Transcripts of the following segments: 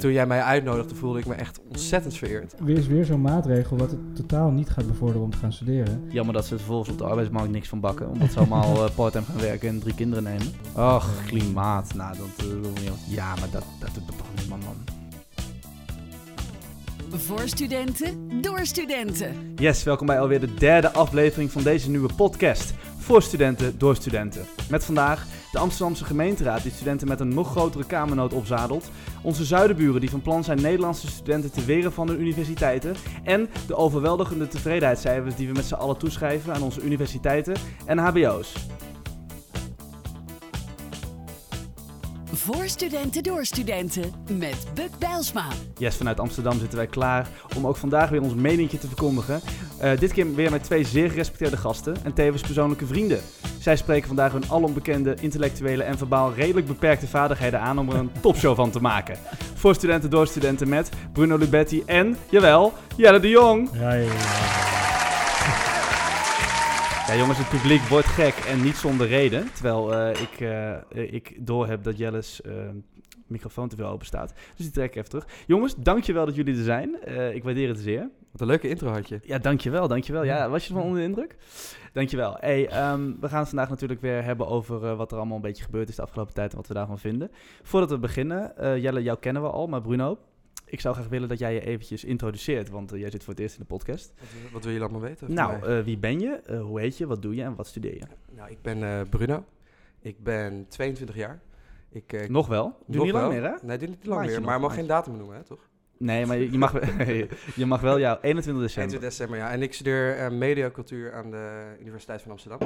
Toen jij mij uitnodigde, voelde ik me echt ontzettend vereerd. Weer is weer zo'n maatregel wat het totaal niet gaat bevorderen om te gaan studeren. Jammer dat ze er vervolgens op de arbeidsmarkt niks van bakken. Omdat ze allemaal uh, part-time gaan werken en drie kinderen nemen. Ach, klimaat. Nou, dat, uh, ja, maar dat, dat doet toch niemand, man. Voor studenten, door studenten. Yes, welkom bij alweer de derde aflevering van deze nieuwe podcast. Voor studenten, door studenten. Met vandaag de Amsterdamse gemeenteraad die studenten met een nog grotere kamernood opzadelt. Onze zuidenburen die van plan zijn Nederlandse studenten te weren van de universiteiten. En de overweldigende tevredenheidscijfers die we met z'n allen toeschrijven aan onze universiteiten en hbo's. Voor studenten door studenten met Buk Bijlsma. Yes, vanuit Amsterdam zitten wij klaar om ook vandaag weer ons meningje te verkondigen. Uh, dit keer weer met twee zeer gerespecteerde gasten en tevens persoonlijke vrienden. Zij spreken vandaag hun alombekende intellectuele en verbaal redelijk beperkte vaardigheden aan om er een topshow van te maken. Voor studenten door studenten met Bruno Lubetti en, jawel, Jelle de Jong. Ja, ja, Ja, jongens, het publiek wordt gek en niet zonder reden. Terwijl uh, ik, uh, ik doorheb dat Jelle's uh, microfoon te veel open staat. Dus die trek ik even terug. Jongens, dankjewel dat jullie er zijn. ik waardeer het zeer. Wat een leuke intro had je. Ja, dankjewel, dankjewel. Ja, was je van onder de indruk? Dankjewel. Hey, um, we gaan het vandaag natuurlijk weer hebben over wat er allemaal een beetje gebeurd is de afgelopen tijd en wat we daarvan vinden. Voordat we beginnen, Jelle, jou kennen we al, maar Bruno, ik zou graag willen dat jij je eventjes introduceert, want uh, jij zit voor het eerst in de podcast. Wat, wat wil je allemaal weten? Nou, uh, wie ben je? Uh, hoe heet je? Wat doe je? En wat studeer je? Nou, ik ben Bruno. Ik ben 22 jaar. Ik, nog wel? Doe nog niet lang wel. meer, hè? Nee, doe niet lang meer. Maar mag geen datum noemen, hè, toch? Nee, maar je, mag, je mag wel jouw 21 december. 21 december, ja. En ik studeer mediacultuur aan de Universiteit van Amsterdam.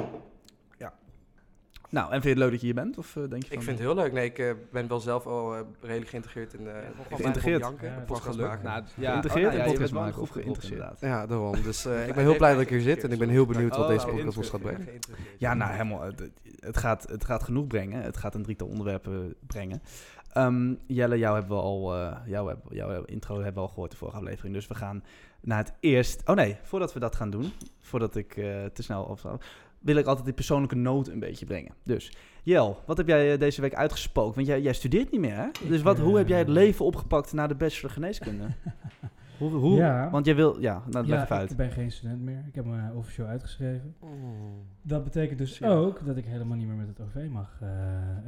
Nou, en vind je het leuk dat je hier bent? Of, uh, denk je ik vind het heel leuk. Nee, ik uh, ben wel zelf al uh, redelijk geïntegreerd in de ja, geïntegreerd. Janken, ja, podcast maken. Nou, ja, geïntegreerd oh, nou, podcast maken of geïntegreerd. Ja, daarom. Dus ik ben heel blij dat ik hier zit en ik ben heel benieuwd wat deze podcast ons gaat brengen. Ja, nou helemaal. Het, het, gaat, het gaat genoeg brengen. Het gaat een drietal onderwerpen brengen. Um, Jelle, jou hebben we al, uh, jouw, heb, jouw intro hebben we al gehoord de vorige aflevering. Dus we gaan naar het eerst. Oh nee, voordat we dat gaan doen, voordat ik uh, te snel afval, wil ik altijd die persoonlijke noot een beetje brengen. Dus Jel, wat heb jij deze week uitgespookt? Want jij, jij studeert niet meer, hè? Dus wat, hoe heb jij het leven opgepakt na de bachelor geneeskunde? hoe, hoe? Ja. Want jij wil, ja, nou, leg ja, even uit. ik ben geen student meer. Ik heb me officieel uitgeschreven. Oh. Dat betekent dus ja. ook dat ik helemaal niet meer met het OV mag uh,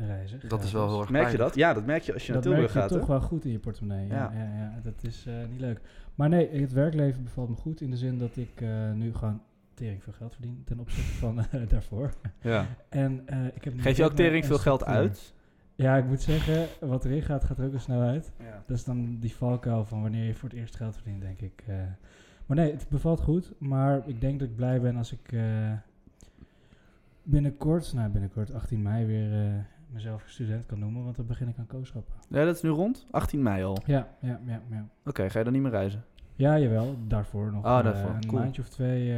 reizen. Dat is wel heel erg Merk je dat? Ja, dat merk je als je naar Tilburg gaat. Dat merk je toch wel goed in je portemonnee. Ja, ja, ja, ja dat is uh, niet leuk. Maar nee, het werkleven bevalt me goed in de zin dat ik uh, nu gewoon tering veel geld verdien ten opzichte van uh, daarvoor. Ja. en, uh, ik heb Geef je ook tering veel geld uit? Ja, ik moet zeggen, wat erin gaat, gaat er ook wel snel uit. Ja. Dat is dan die valkuil van wanneer je voor het eerst geld verdient, denk ik. Uh, maar nee, het bevalt goed. Maar ik denk dat ik blij ben als ik binnenkort, nou binnenkort 18 mei weer mezelf student kan noemen. Want dan begin ik aan kooschappen. Ja, dat is nu rond? 18 mei al? Ja, ja, ja. ja. Oké, okay, ga je dan niet meer reizen? Ja, jawel. Daarvoor nog oh, daarvoor. een cool. maandje of twee.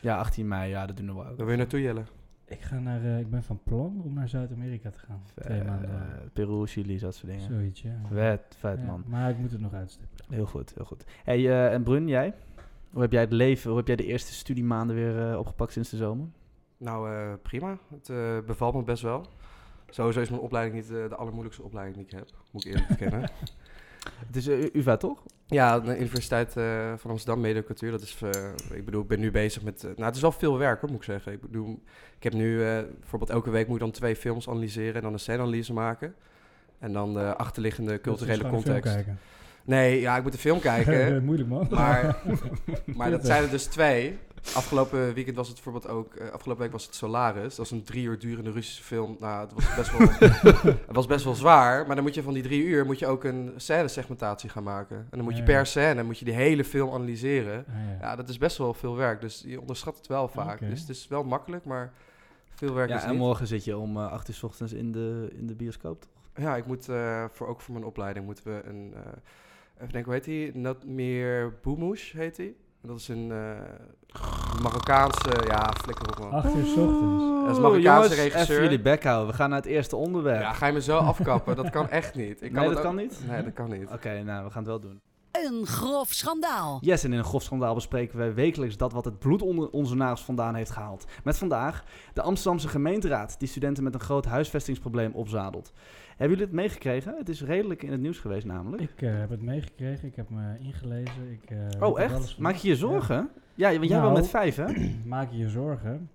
Ja, 18 mei, ja, dat doen we ook. Waar wil je naartoe, Jelle? Ik, ga naar, uh, ik ben van plan om naar Zuid-Amerika te gaan. Twee maanden. Uh, Peru, Chili, dat soort dingen. Zoiets, ja. Vet, vet ja, man. Maar ik moet het nog uitstippelen. Heel goed, heel goed. Hey, en Brun, jij? Hoe heb jij het leven, hoe heb jij de eerste studiemaanden weer opgepakt sinds de zomer? Nou, prima. Het bevalt me best wel. Sowieso is mijn opleiding niet de allermoeilijkste opleiding die ik heb, moet ik eerlijk bekennen. Het is uh, UvA, toch? Ja, de Universiteit uh, van Amsterdam, Mediacultuur. Dat is, uh, ik bedoel, ik ben nu bezig met... nou, het is wel veel werk, hoor, moet ik zeggen. Ik bedoel, ik heb nu bijvoorbeeld elke week moet ik dan twee films analyseren en dan een scène-analyse maken. En dan de achterliggende culturele context. Nee, ja, ik moet de film kijken. Moeilijk, man. Maar, maar dat zijn er dus twee. Afgelopen weekend was het bijvoorbeeld ook... Uh, afgelopen week was het Solaris. Dat is een drie uur durende Russische film. Nou, het was best wel, het was best wel zwaar. Maar dan moet je van die drie uur moet je ook een scène-segmentatie gaan maken. En dan moet je per scène moet je die hele film analyseren. Ja. Dat is best wel veel werk. Dus je onderschat het wel vaak. Dus het is wel makkelijk, maar veel werk Ja, is en niet. morgen zit je om uh, 8 uur s ochtends in de, in de bioscoop, toch? Ja, ik moet uh, voor, ook voor mijn opleiding moeten we een... Even denken, hoe heet die? Natmir Boumouche heet die. Dat is een uh, Marokkaanse, ja, flikker op man. Acht uur s ochtends. Dat is een Marokkaanse Jongens, regisseur. even jullie bek houden. We gaan naar het eerste onderwerp. Ja, ga je me zo afkappen? dat kan echt niet. Ik nee, dat kan niet? Nee, dat kan niet. Oké, okay, nou, we gaan het wel doen. Een grof schandaal. Yes, en in een grof schandaal bespreken wij wekelijks dat wat het bloed onder onze nagels vandaan heeft gehaald. Met vandaag de Amsterdamse gemeenteraad die studenten met een groot huisvestingsprobleem opzadelt. Hebben jullie het meegekregen? Het is redelijk in het nieuws geweest namelijk. Ik eh, heb het meegekregen, ik heb me ingelezen. Ik, eh, oh, echt? Maak je je zorgen? Ja, want jij Nou, wel met vijf, hè? Maak je je zorgen?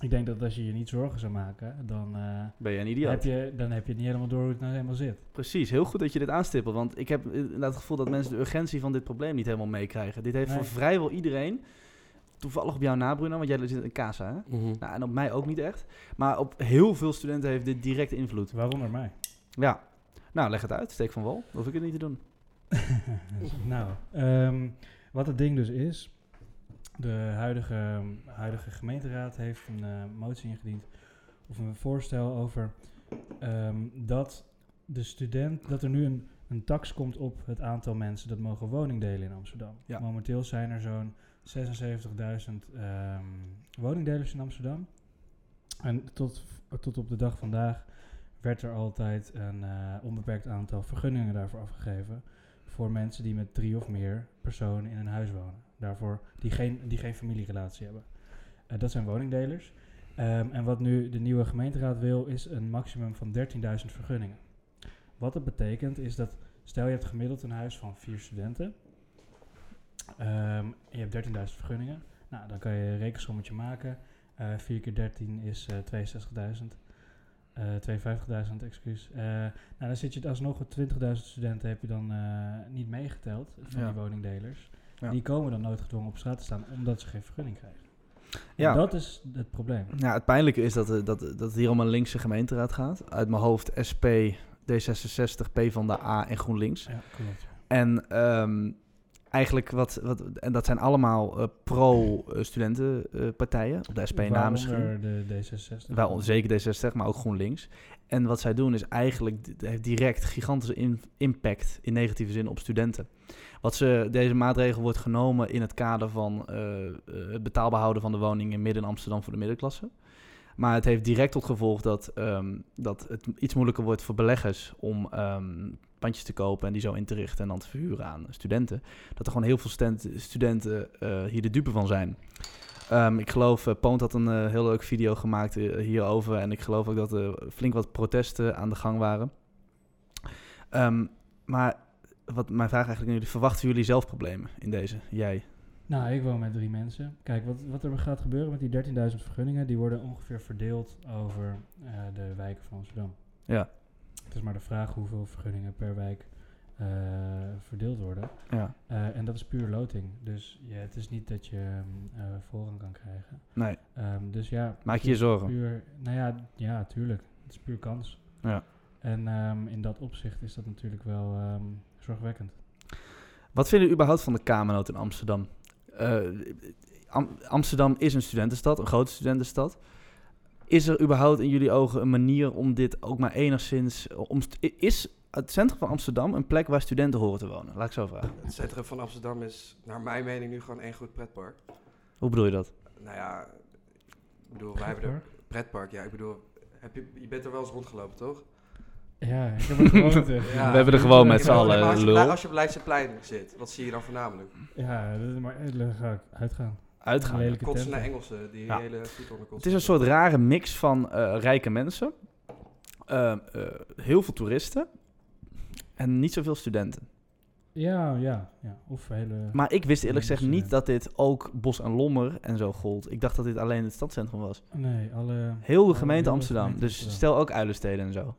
Ik denk dat als je je niet zorgen zou maken, dan, eh, Ben je een heb, idioot? je, dan heb je het niet helemaal door hoe het nou helemaal zit. Precies, heel goed dat je dit aanstippelt. Want ik heb inderdaad het gevoel dat mensen de urgentie van dit probleem niet helemaal meekrijgen. Dit heeft Nee. voor vrijwel iedereen, toevallig op jou na Bruno, want jij zit in Casa, hè? Mhm. Nou, en op mij ook niet echt. Maar op heel veel studenten heeft dit direct invloed. Waaronder mij. Ja. Nou, leg het uit. Steek van wal. Hoef ik het niet te doen. nou, ehm, wat het ding dus is, de huidige, huidige gemeenteraad heeft een eh, motie ingediend, of een voorstel over ehm, dat de student, dat er nu een, een tax komt op het aantal mensen dat mogen woning delen in Amsterdam. Ja. Momenteel zijn er zo'n 76.000 ehm, woningdelers in Amsterdam. En tot, tot op de dag vandaag werd er altijd een eh, onbeperkt aantal vergunningen daarvoor afgegeven. Voor mensen die met drie of meer personen in een huis wonen. Daarvoor die geen, die geen familierelatie hebben. Eh, dat zijn woningdelers. Ehm, en wat nu de nieuwe gemeenteraad wil, is een maximum van 13.000 vergunningen. Wat dat betekent is dat, stel je hebt gemiddeld een huis van vier studenten. Ehm, je hebt 13.000 vergunningen. Nou, dan kan je een rekensommetje maken. Eh 4 keer 13 is eh 62.000. Eh 52.000, excuus. Eh, nou, dan zit je alsnog met 20.000 studenten heb je dan eh, niet meegeteld van Ja. die woningdelers. Ja. Die komen dan noodgedwongen op straat te staan omdat ze geen vergunning krijgen. Ja. En dat is het probleem. Ja, het pijnlijke is dat, dat, dat het hier om een linkse gemeenteraad gaat. Uit mijn hoofd SP, D66, P van de A en GroenLinks. Ja, klopt. En ehm, eigenlijk wat, wat... En dat zijn allemaal eh, pro-studentenpartijen. op de SP na misschien. Waaronder de D66. Wel, zeker D66, maar ook GroenLinks. En wat zij doen is eigenlijk, heeft direct gigantische in- impact in negatieve zin op studenten. Wat ze, deze maatregel wordt genomen in het kader van eh, eh, het betaalbaar houden van de woningen midden in Amsterdam voor de middenklasse. Maar het heeft direct tot gevolg dat, ehm, dat het iets moeilijker wordt voor beleggers om ehm pandjes te kopen en die zo in te richten en dan te verhuren aan studenten. Dat er gewoon heel veel studenten eh, hier de dupe van zijn. Ehm, ik geloof, uh, Poont had een eh, heel leuk video gemaakt hierover. En ik geloof ook dat er flink wat protesten aan de gang waren. Maar wat mijn vraag eigenlijk nu, verwachten jullie zelf problemen in deze? Jij? Nou, ik woon met drie mensen. Kijk, wat, wat er gaat gebeuren met die 13.000 vergunningen, die worden ongeveer verdeeld over eh, de wijken van Amsterdam. Ja. Het is maar de vraag hoeveel vergunningen per wijk eh, verdeeld worden. Ja. Eh, en dat is puur loting. Dus ja, het is niet dat je ehm, eh, voorrang kan krijgen. Nee. Ehm, dus ja. Maak je je zorgen? Puur, nou ja, ja, tuurlijk. Het is puur kans. Ja. En ehm, in dat opzicht is dat natuurlijk wel zorgwekkend. Wat vinden jullie überhaupt van de Kamernoot in Amsterdam? Eh, Am- Amsterdam is een studentenstad, een grote studentenstad. Is er überhaupt in jullie ogen een manier om dit ook maar enigszins... Om, is het centrum van Amsterdam een plek waar studenten horen te wonen? Laat ik zo vragen. Het centrum van Amsterdam is, naar mijn mening, nu gewoon één goed pretpark. Hoe bedoel je dat? Nou ja, ik bedoel, wij hebben er... Pretpark, ja, ik bedoel, heb je, je bent er wel eens rondgelopen, toch? Ja, ik heb het gewoon. Ja. We hebben er gewoon met z'n allen, als je, lul. als je op Leidseplein zit, wat zie je dan voornamelijk? Ja, dat is maar ga ik uitgaan. Uitgaan. Lelijke Kotsen naar Engelsen, die Ja. hele voet onder Het is een soort rare mix van eh, rijke mensen, eh, eh, heel veel toeristen en niet zoveel studenten. Ja, ja, ja. Of hele... Maar ik wist eerlijk gezegd niet dat dit ook Bos en Lommer en zo gold. Ik dacht dat dit alleen het stadscentrum was. nee, alle... Heel de alle gemeente Amsterdam. Dus stel ook Uilensteden en zo.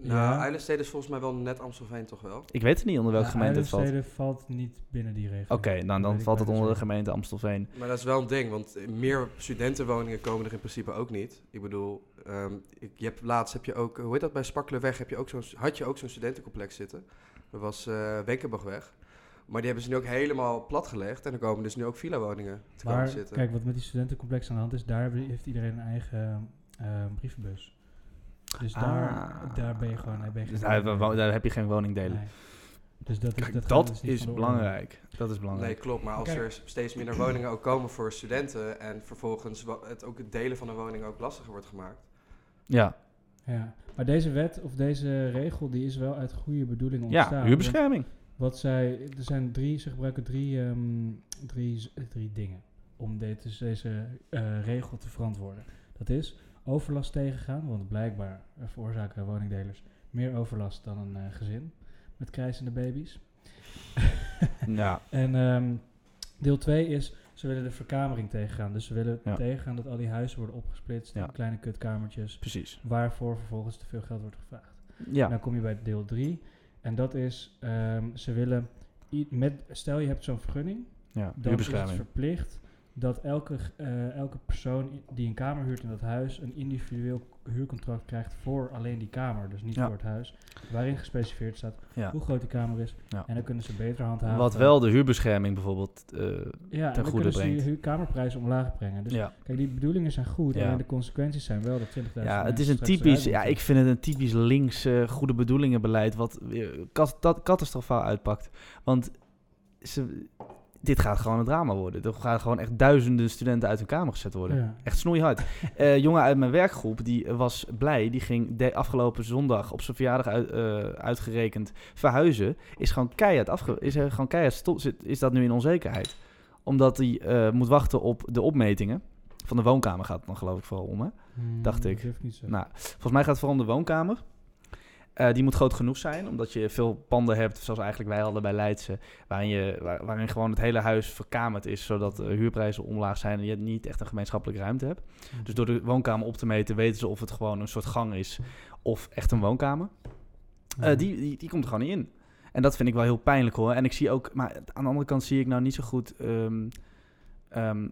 Nou, Ja. Eilenstede is volgens mij wel net Amstelveen toch wel? Ik weet het niet onder welke Ja, gemeente het valt. Oké, Uilenstede valt niet binnen die regio. dan, dan weet ik valt het onder de gemeente Amstelveen. Maar dat is wel een ding, want meer studentenwoningen komen er in principe ook niet. Ik bedoel, ehm, ik, je hebt, laatst heb je ook, hoe heet dat, bij Spakkelenweg heb je ook zo'n, had je ook zo'n studentencomplex zitten. Dat was eh Wenkenbachweg. Maar die hebben ze nu ook helemaal platgelegd en er komen dus nu ook villa-woningen te komen Maar zitten. kijk, wat met die studentencomplex aan de hand is, daar heeft iedereen een eigen eh, brievenbus. Dus daar, Ah. daar ben je gewoon... Daar, ben je Dus daar, daar heb je geen woningdelen. Nee. Dus dat is, Kijk, dat dus is belangrijk. Dat is Nee, belangrijk. klopt. Maar als Kijk. er steeds minder woningen ook komen voor studenten en vervolgens het ook het delen van een woning ook lastiger wordt gemaakt. Ja, Ja, maar deze wet of deze regel die is wel uit goede bedoelingen ontstaan. ja Want huurbescherming. Wat zij, er zijn drie, ze gebruiken drie, ehm, drie, drie dingen om dit, dus deze eh, regel te verantwoorden. Dat is overlast tegengaan, want blijkbaar veroorzaken woningdelers meer overlast dan een eh, gezin met krijzende baby's. Ja, En ehm, deel 2 is, ze willen de verkamering tegengaan. Dus ze willen Ja. tegengaan dat al die huizen worden opgesplitst Ja. in kleine kutkamertjes, precies. waarvoor vervolgens te veel geld wordt gevraagd. Ja, Dan kom je bij deel 3. En dat is, ehm, ze willen, met, stel je hebt zo'n vergunning, ja. dan is het verplicht dat elke, eh, elke persoon die een kamer huurt in dat huis een individueel huurcontract krijgt voor alleen die kamer, dus niet Ja. voor het huis, waarin gespecificeerd staat Ja. hoe groot die kamer is. Ja. En dan kunnen ze beter handhaven. Wat wel de huurbescherming bijvoorbeeld... eh, ja, en ten dan goede kunnen ze die brengt. huur- kamerprijzen omlaag brengen. Dus ja. kijk, die bedoelingen zijn goed, Ja. alleen de consequenties zijn wel dat 20.000 Ja, het is een typisch, ja, ik vind het een typisch links eh, goede bedoelingen beleid wat kat, dat, catastrofaal uitpakt. Want ze, dit gaat gewoon een drama worden. Er gaan gewoon echt duizenden studenten uit hun kamer gezet worden. Ja. Echt snoeihard. Eh jongen uit mijn werkgroep, die was blij. Die ging de afgelopen zondag op zijn verjaardag uit, eh, uitgerekend verhuizen. Is gewoon keihard afge... Is er gewoon keihard stop, zit, is dat nu in onzekerheid. Omdat hij eh, moet wachten op de opmetingen. Van de woonkamer gaat het dan geloof ik vooral om, hè? Hmm, dacht ik. Nou, volgens mij gaat het vooral om de woonkamer. Eh, die moet groot genoeg zijn, omdat je veel panden hebt, zoals eigenlijk wij hadden bij Leidse, waarin, je, waar- waarin gewoon het hele huis verkamerd is, zodat de huurprijzen omlaag zijn en je niet echt een gemeenschappelijke ruimte hebt. Mhm. Dus door de woonkamer op te meten weten ze of het gewoon een soort gang is of echt een woonkamer. Eh, Mhm. die, die, die komt er gewoon niet in. En dat vind ik wel heel pijnlijk hoor. En ik zie ook, maar aan de andere kant zie ik nou niet zo goed. ehm, ehm,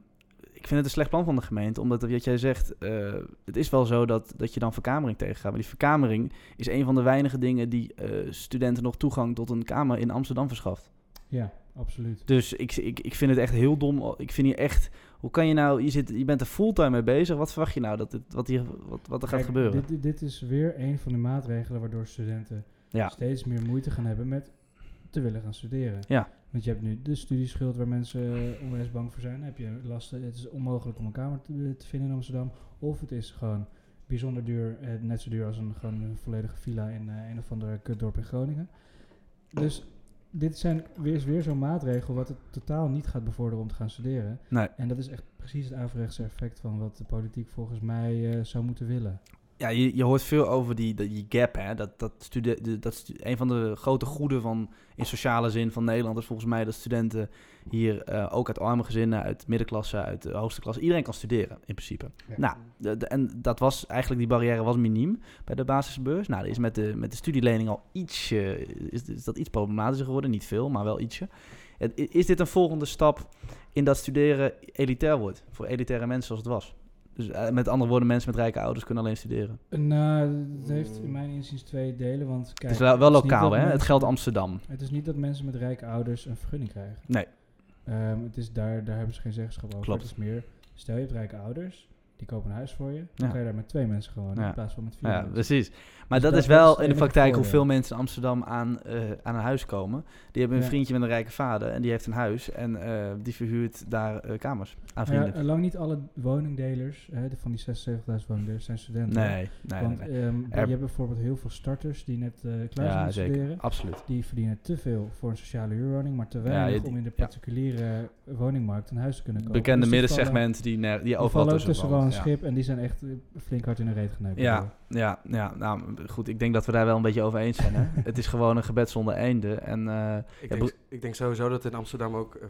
ik vind het een slecht plan van de gemeente, omdat wat jij zegt, eh, het is wel zo dat, dat je dan verkamering tegengaat. Maar die verkamering is een van de weinige dingen die eh, studenten nog toegang tot een kamer in Amsterdam verschaft. Ja, absoluut. Dus ik, ik, ik vind het echt heel dom. Ik vind hier echt, hoe kan je nou, je, zit, je bent er fulltime mee bezig. Wat verwacht je nou dat dit, wat, hier, wat, wat er gaat Kijk, gebeuren? Dit, dit- dit is weer een van de maatregelen waardoor studenten ja, steeds meer moeite gaan hebben met te willen gaan studeren. Ja. Want je hebt nu de studieschuld waar mensen eh, onwijs bang voor zijn. Heb je lasten, het is onmogelijk om een kamer te, te vinden in Amsterdam. Of het is gewoon bijzonder duur, eh, net zo duur als een, gewoon een volledige villa in eh, een of andere kutdorp in Groningen. Dus dit zijn, weer, is weer zo'n maatregel wat het totaal niet gaat bevorderen om te gaan studeren. nee. En dat is echt precies het averechtse effect van wat de politiek volgens mij eh, zou moeten willen. Ja, je, je hoort veel over die, die, gap, hè. Dat, dat, dat stu- een van de grote goeden van, in sociale zin van Nederland is volgens mij dat studenten hier eh, ook uit arme gezinnen, uit middenklasse, uit de hoogste klasse, iedereen kan studeren in principe. Ja. Nou, de, de- en dat was eigenlijk, die barrière was miniem bij de basisbeurs. Nou, dat is met de, met de studielening al ietsje, is, is dat iets problematischer geworden. Niet veel, maar wel ietsje. Is dit een volgende stap in dat studeren elitair wordt? Voor elitaire mensen zoals het was? Dus eh, met andere woorden, mensen met rijke ouders kunnen alleen studeren. Nou, het heeft in mijn inziens twee delen. Want kijk, het is wel, wel het is niet lokaal, hè? Het geldt Amsterdam. Het is niet dat mensen met rijke ouders een vergunning krijgen. Nee. Ehm, het is daar, daar hebben ze geen zeggenschap over. Klopt. Het is meer, stel je hebt rijke ouders, die kopen een huis voor je. Dan Ja. kan je daar met twee mensen gewoon, Ja. in plaats van met vier Ja, mensen. precies. Maar Dus dat, is wel in de praktijk hoeveel mensen in Amsterdam aan, eh, aan een huis komen. Die hebben een Ja. vriendje met een rijke vader en die heeft een huis en eh, die verhuurt daar eh, kamers aan ja, vrienden. lang niet alle woningdelers, hè, de- van die 76.000 woningdelers, zijn studenten. nee, nee, Want nee, nee. ehm, Er- je hebt bijvoorbeeld heel veel starters die net klaar zijn Ja, studeren. Absoluut. Die verdienen te veel voor een sociale huurwoning, maar te Ja, weinig je- om in de ja. particuliere woningmarkt een huis te kunnen kopen. Bekende Dus middensegment die, ner- die Die overal tussen een. Ja. schip en die zijn echt eh, flink hard in de reet geneukt. Ja, ja, ja, nou goed, ik denk dat we daar wel een beetje over eens zijn. Hè? het is gewoon een gebed zonder einde. En eh, Ik, Ja, denk, ik denk sowieso dat in Amsterdam ook eh,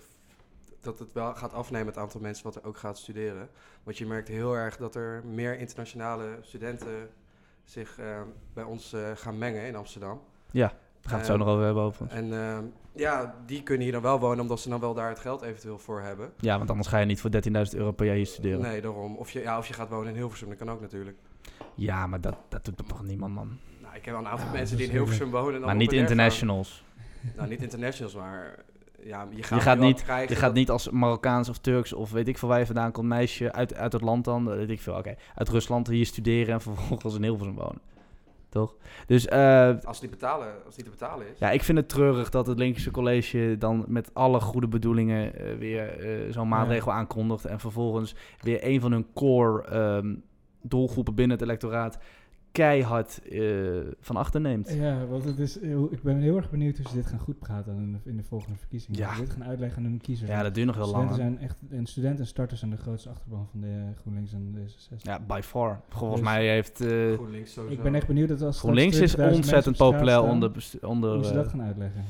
dat het wel gaat afnemen het aantal mensen wat er ook gaat studeren. Want je merkt heel erg dat er meer internationale studenten zich eh, bij ons gaan mengen in Amsterdam. Gaan we het zo Eh, nog over hebben. Over. En eh, ja, die kunnen hier dan wel wonen omdat ze dan wel daar het geld eventueel voor hebben. Ja, want anders ga je niet voor 13.000 euro per jaar hier studeren. Nee, daarom. Of je, ja, of je gaat wonen in Hilversum, dat kan ook natuurlijk. Ja, maar dat, dat doet toch niemand, man. Nou, ik heb wel een aantal Ja, mensen die in Hilversum wonen. en dan Maar niet internationals. Nou, niet internationals, maar ja, je gaat, Je gaat niet- krijgen Je gaat niet als Marokkaans of Turks of weet ik veel waar je vandaan komt, meisje uit, uit het land dan, weet ik veel, oké, uit Rusland hier studeren en vervolgens in Hilversum wonen. Toch? Dus eh, Als die, betalen, als die te betalen is. ja, ik vind het treurig dat het linkse college dan met alle goede bedoelingen eh, weer eh, zo'n maatregel aankondigt en vervolgens weer een van hun core ehm, doelgroepen binnen het electoraat keihard eh, van achter neemt. Ja, want het is, ik ben heel erg benieuwd hoe ze dit gaan goed praten in de, in de volgende verkiezingen. Ja. Dit gaan uitleggen aan hun kiezers. Ja, dat duurt nog heel lang. zijn echt, en studenten en starters zijn de grootste achterban van de GroenLinks en de D66. Ja, by far. Volgens Dus- mij heeft... eh, GroenLinks sowieso. ik ben echt benieuwd dat als GroenLinks is 20.000 mensen ontzettend populair staan, onder... onder hoe ze dat eh, gaan uitleggen.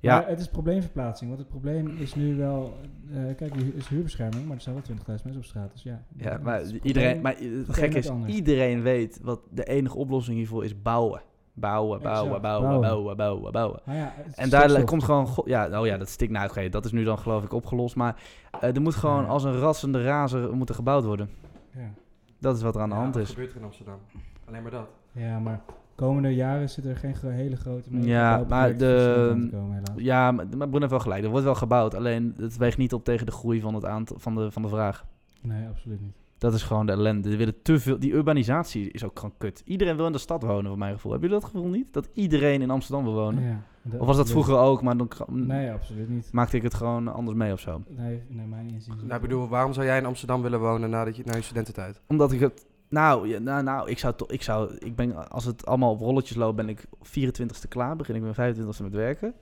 Ja, Maar het is probleemverplaatsing, want het probleem is nu wel... eh, kijk, er is huurbescherming, maar er staan wel 20.000 mensen op straat, dus ja. ja, het maar het iedereen... Maar het van gek het is, anders. iedereen weet wat de enige oplossing hiervoor is bouwen. Bouwen, bouwen, Exact, bouwen, bouwen. bouwen, bouwen, ja, het En daar stikstof. komt gewoon... Ja, oh ja, dat stik nou, dat is nu dan geloof ik opgelost. Maar eh, er moet gewoon als een rassende razer moet er gebouwd worden. Ja. Dat is wat er aan de Ja, hand wat is. gebeurt er in Amsterdam? Alleen maar dat. ja, maar komende jaren zitten er geen gro- hele grote... Ja, maar de- komen. Ja, maar, maar Broen heeft wel gelijk. Er wordt wel gebouwd. Alleen het weegt niet op tegen de groei van, het aantal, van, de, van de vraag. Nee, absoluut niet. Dat is gewoon de ellende. Die willen te veel. Die urbanisatie is ook gewoon kut. Iedereen wil in de stad wonen, voor mijn gevoel. Hebben jullie dat gevoel niet? Dat iedereen in Amsterdam wil wonen? Ja, Of was dat vroeger ook, maar dan Nee, absoluut niet. maakte ik het gewoon anders mee of zo? Nee, nee mijn inziens. niet. Nou, ik bedoel, waarom zou jij in Amsterdam willen wonen nadat je, na je studententijd? Omdat ik het. Nou, ja, nou, nou ik zou toch. Ik zou. Ik ben, als het allemaal op rolletjes loopt, ben ik 24ste klaar. Begin ik mijn 25ste met werken.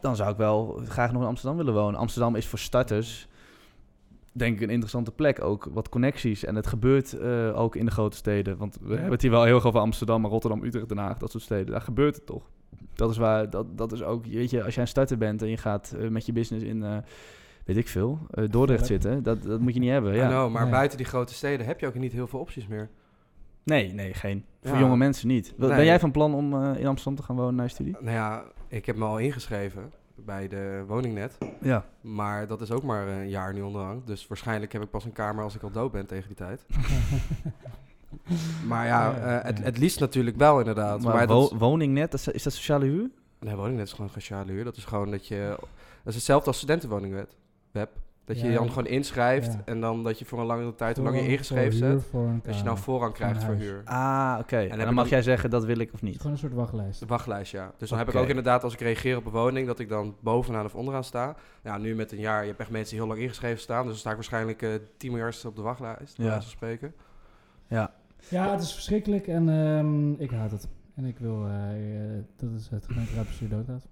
Dan zou ik wel graag nog in Amsterdam willen wonen. Amsterdam is voor starters. Denk ik een interessante plek. Ook wat connecties. En het gebeurt eh, ook in de grote steden. Want we hebben het hier wel heel erg over Amsterdam, maar Rotterdam, Utrecht, Den Haag, dat soort steden. Daar gebeurt het toch. Dat is waar. Dat, dat is ook. Weet je, als jij een starter bent en je gaat eh, met je business in. eh, weet ik veel. eh, Dordrecht zitten. Dat, dat moet je niet hebben. Ja. Know, maar Nee. buiten die grote steden heb je ook niet heel veel opties meer. Nee, nee, geen. Voor jonge mensen niet. Ben Nee. jij van plan om in Amsterdam te gaan wonen na je studie? Nou ja, ik heb me al ingeschreven bij de woningnet. Ja. Maar dat is ook maar een jaar nu onderhand. Dus waarschijnlijk heb ik pas een kamer als ik al dood ben tegen die tijd. Maar ja, eh, het, het liefst natuurlijk wel inderdaad. Maar, Maar, wo- dat is, woningnet, is, is dat sociale huur? nee, woningnet is gewoon sociale huur. Dat is gewoon dat je... Dat is hetzelfde als studentenwoningwet. Web. Dat je Ja, je dan gewoon inschrijft ja. en dan dat je voor een langere tijd, hoe lang je ingeschreven zet, dat je dan voorrang krijgt voor huur. Ah, oké. En, dan mag jij zeggen, dat wil ik of niet. Gewoon een soort wachtlijst. De wachtlijst, ja. Dus dan heb ik ook inderdaad, als ik reageer op een woning, dat ik dan bovenaan of onderaan sta. Ja, nu met een jaar, je hebt echt mensen die heel lang ingeschreven staan. Dus dan sta ik waarschijnlijk eh 10 miljard op de wachtlijst, Ja. spreken. Ja. Ja, het is verschrikkelijk en ehm, ik haat het. En ik wil eh, eh, dat is het gemeenteraadbestuur doodgaat.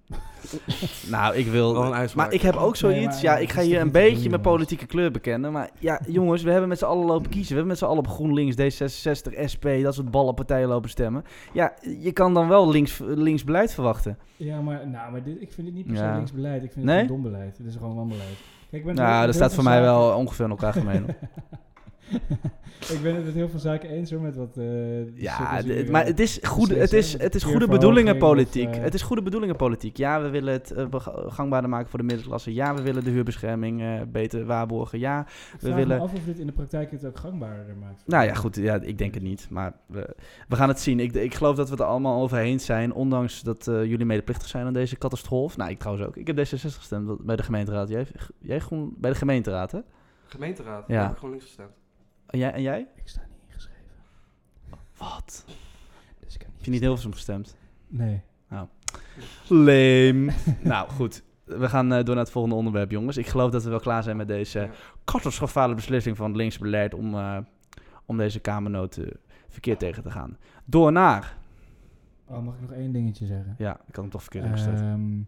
Nou, ik wil... Wel een uitspraak. Maar ik heb ook zoiets... Nee, maar ja, ik ga hier een beetje doen, mijn politieke kleur bekennen. Maar ja, jongens, we hebben met z'n allen lopen kiezen. We hebben met z'n allen op GroenLinks, D66, SP, dat soort ballenpartijen lopen stemmen. Ja, je kan dan wel links, links beleid verwachten. Ja, maar, nou, maar dit, ik vind het niet per se Ja. links beleid. Ik vind Nee? het dom beleid. Het is gewoon wanbeleid. Kijk, ik ben Nou, dat staat voor mij wel ongeveer in elkaar gemeen. ik ben het met heel veel zaken eens hoor, met wat... eh, Ja, hier, maar eh, het is, goede, het is, met het is de goede bedoelingenpolitiek. of, eh, Het is goede bedoelingenpolitiek. Ja, we willen het eh, gangbaarder maken voor de middenklasse. Ja, we willen de huurbescherming eh, beter waarborgen. Ja, Ik we vraag willen... me af of dit in de praktijk het ook gangbaarder maakt. Nou ja, goed. Ja, ik denk het niet. Maar we, we gaan het zien. Ik, ik geloof dat we het er allemaal over eens zijn. Ondanks dat eh, jullie medeplichtig zijn aan deze catastrofe. Nou, ik trouwens ook. Ik heb D66 gestemd bij de gemeenteraad. Jij, jij groen bij de gemeenteraad, hè? Gemeenteraad, Ja. heb ik gewoon links gestemd. En jij? En jij? Ik sta niet ingeschreven. Wat? Dus ik kan Heb je niet Hilversum gestemd? Nee. Leem. nou, goed. We gaan eh, door naar het volgende onderwerp, jongens. Ik geloof dat we wel klaar zijn met deze Ja. catastrofale beslissing van het linkse beleid om, eh, om deze kamernoot eh, verkeerd tegen te gaan. Door naar... Oh, mag ik nog één dingetje zeggen? Ja, ik had hem toch verkeerd ingesteld. Ehm,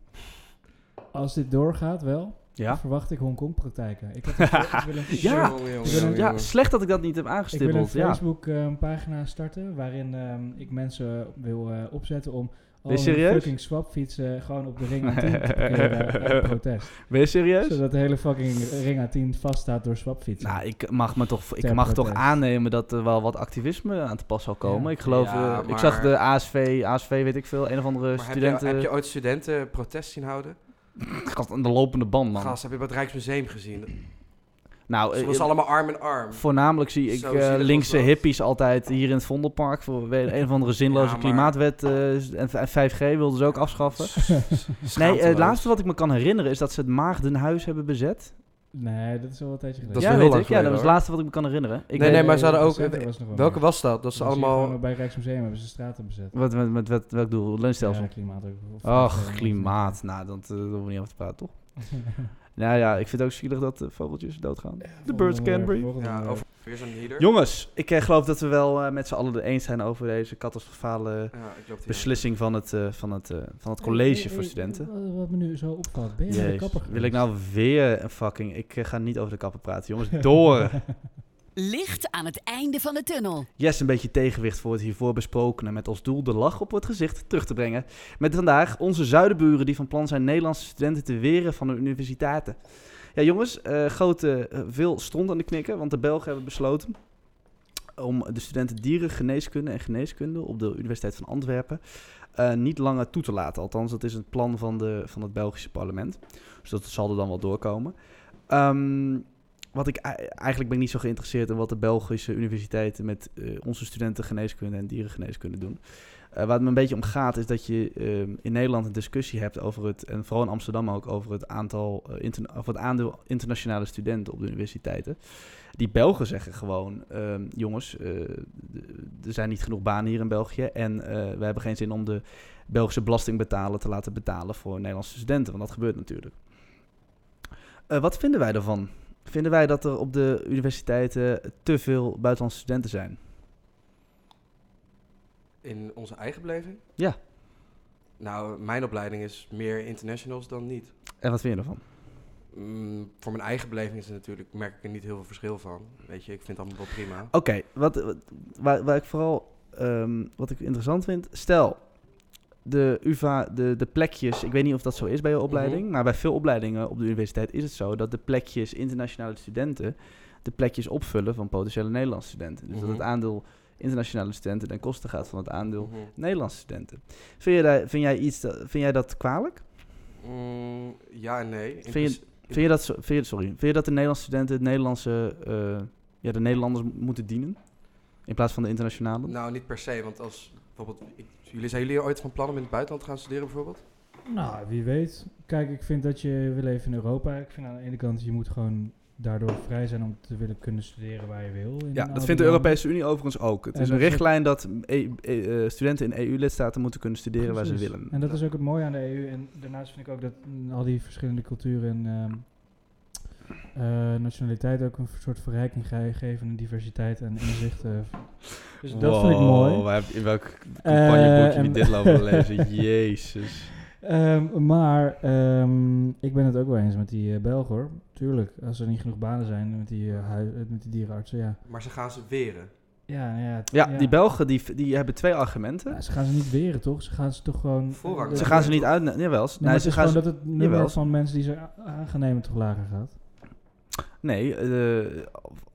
als dit doorgaat wel, ja? verwacht ik Hongkong-praktijken. Ik, had ik wil een, Ja, Jongen, jongen, jongen, slecht dat ik dat niet heb ik wil een aangestippeld. Ja. Facebook-pagina starten waarin ehm, ik mensen wil eh, opzetten om al Ben je serieus? fucking swapfietsen gewoon op de ring A10 te uit protest. Ben je serieus? Zodat de hele fucking ring A10 vaststaat door swapfietsen. Nou, ik mag, me toch, ik Ter mag toch aannemen dat er wel wat activisme aan te pas zal komen. Ja. Ik geloof, Ja, eh, ik zag de ASV, ASV weet ik veel, een of andere Maar heb je, studenten... heb je ooit studenten protest zien houden? Gast, aan de lopende band, man. Gast, heb je bij het Rijksmuseum gezien? Nou, Ze eh, was allemaal arm in arm. Voornamelijk zie ik Zo eh, linkse hippies altijd hier in het Vondelpark voor een of andere zinloze Ja, maar- klimaatwet eh, en v- 5G wilden ze ook afschaffen. Nee, eh, het Schaamteloos. laatste wat ik me kan herinneren is dat ze het Maagdenhuis hebben bezet. Nee, dat is wel een tijdje geleden. Dat is ja, weet ik. Ja, dat was het laatste wat ik me kan herinneren. Ik Nee, nee, maar ze hadden ook- was Welke was dat? Dat ze allemaal... Bij Rijksmuseum hebben ze straten bezet. Wat, met, met, met welk doel? Leunstelsel? Ja, klimaat ook. Of- Och, of- klimaat. Nou, dat, eh, daar hoeven we niet over te praten, toch? Nou ja, ik vind het ook zielig dat de vogeltjes doodgaan. De birds can breathe. Ja, over weer zo'n heater. Jongens, ik eh, geloof dat we wel eh, met z'n allen het eens zijn over deze catastrofale Ja, ik loop die beslissing van het, eh, van het, eh, van het college Hey, voor studenten. Wat, wat me nu zo opvalt, ben je naar de Jezus, kapper wil ik geweest? nou weer een fucking... Ik eh, ga niet over de kappen praten, jongens. Door! Licht aan het einde van de tunnel. Yes, een beetje tegenwicht voor het hiervoor besprokene. Met als doel de lach op het gezicht terug te brengen. Met vandaag onze zuidenburen die van plan zijn Nederlandse studenten te weren van de universiteiten. Ja, jongens, eh, grote, eh, veel stond aan de knikken. Want de Belgen hebben besloten om de studenten dierengeneeskunde en geneeskunde op de Universiteit van Antwerpen eh, niet langer toe te laten. Althans, dat is het plan van, de, van het Belgische parlement. Dus dat zal er dan wel doorkomen. Ehm, wat ik ei- eigenlijk ben ik niet zo geïnteresseerd in wat de Belgische universiteiten met eh, onze studenten geneeskunde en dierengeneeskunde doen. Eh, waar het me een beetje om gaat is dat je ehm, in Nederland een discussie hebt over het, en vooral in Amsterdam ook, over het aantal, eh, of het aandeel internationale studenten op de universiteiten. Die Belgen zeggen gewoon, ehm, jongens, er zijn niet genoeg banen hier in België en we hebben geen zin om de Belgische belastingbetaler te laten betalen voor Nederlandse studenten, want dat gebeurt natuurlijk. Wat vinden wij daarvan? Vinden wij dat er op de universiteiten te veel buitenlandse studenten zijn? In onze eigen beleving? Ja. Nou, mijn opleiding is meer internationals dan niet. En wat vind je ervan? Mm, voor mijn eigen beleving is het natuurlijk, merk ik er niet heel veel verschil van. Weet je, ik vind het allemaal wel prima. Oké, wat, wat- waar, waar ik vooral ehm, wat ik interessant vind. Stel, de UVA, de, de plekjes, ik weet niet of dat zo is bij je opleiding, Mhm. maar bij veel opleidingen op de universiteit is het zo dat de plekjes internationale studenten de plekjes opvullen van potentiële Nederlandse studenten. Dus dat Mhm. het aandeel internationale studenten ten koste gaat van het aandeel Mhm. Nederlandse studenten. Vind, je daar, vind, jij iets, dat- vind jij dat kwalijk? Mm, ja en nee. In Vind je- Vind je dat, vind je, sorry, vind je dat de Nederlandse studenten het Nederlandse, eh, ja, de Nederlanders moeten dienen? In plaats van de internationale? Nou, niet per se, want als bijvoorbeeld... Ik, jullie, zijn jullie ooit van plan om in het buitenland te gaan studeren bijvoorbeeld? Nou, wie weet. Kijk, ik vind dat je wil even in Europa. Ik vind aan de ene kant, je moet gewoon daardoor vrij zijn om te willen kunnen studeren waar je wil. in Ja, dat vindt de. Europese Unie overigens ook. Het En is een richtlijn dat E- E- eh, studenten in EU-lidstaten moeten kunnen studeren waar ze willen. En dat is ook het mooie aan de EU. En daarnaast vind ik ook dat al die verschillende culturen en ehm, eh, nationaliteit ook een soort verrijking ge- geven en diversiteit en inzicht. eh. dus dat vind ik mooi. Waar heb- in welk campagneboekje en- heb je dit lopen lezen? Jezus. Ehm, maar ehm, ik ben het ook wel eens met die eh Belgen hoor. Tuurlijk, als er niet genoeg banen zijn met die, met die dierenartsen, ja. Maar ze gaan ze weren. Ja, ja, het- Ja, die Belgen die, die hebben twee argumenten. Ja, ze gaan ze niet weren, toch? Ze gaan ze toch gewoon... Voorrang. ze gaan ze niet uit... Jawel. Nee, Nee, het ze is gaan gewoon ze, dat het nummer Jawel. van mensen die ze aangenemen toch lager gaat. Nee eh,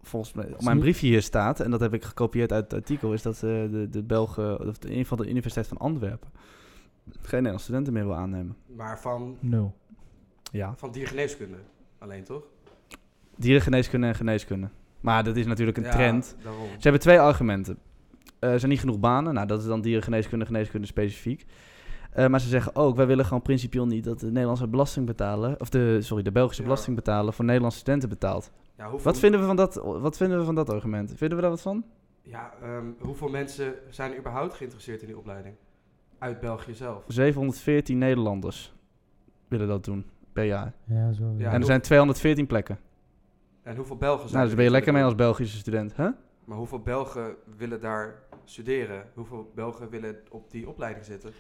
volgens mij... Op mijn briefje hier staat, en dat heb ik gekopieerd uit het artikel, is dat eh, de, de Belgen, of de, een van de Universiteit van Antwerpen, geen Nederlandse studenten meer wil aannemen. Maar van, Nul. Ja. van diergeneeskunde alleen, toch? Dierengeneeskunde en geneeskunde. Maar dat is natuurlijk een Ja, trend. daarom. Ze hebben twee argumenten. Eh, er zijn niet genoeg banen. Nou, dat is dan dierengeneeskunde, geneeskunde specifiek. Eh, maar ze zeggen ook, wij willen gewoon principieel niet dat de Nederlandse belasting betalen, of de, sorry, de Belgische Ja. belasting betalen voor Nederlandse studenten betaalt. Ja, hoeveel, Wat vinden, we van dat, wat vinden we van dat argument? Vinden we daar wat van? Ja, ehm, hoeveel mensen zijn er überhaupt geïnteresseerd in die opleiding? Uit België zelf. 714 Nederlanders willen dat doen per jaar. Ja, zo. Ja, en er zijn 214 plekken. En hoeveel Belgen zijn Nou, dus er ben je lekker mee als Belgische student, hè? Maar hoeveel Belgen willen daar studeren? Hoeveel Belgen willen op die opleiding zitten?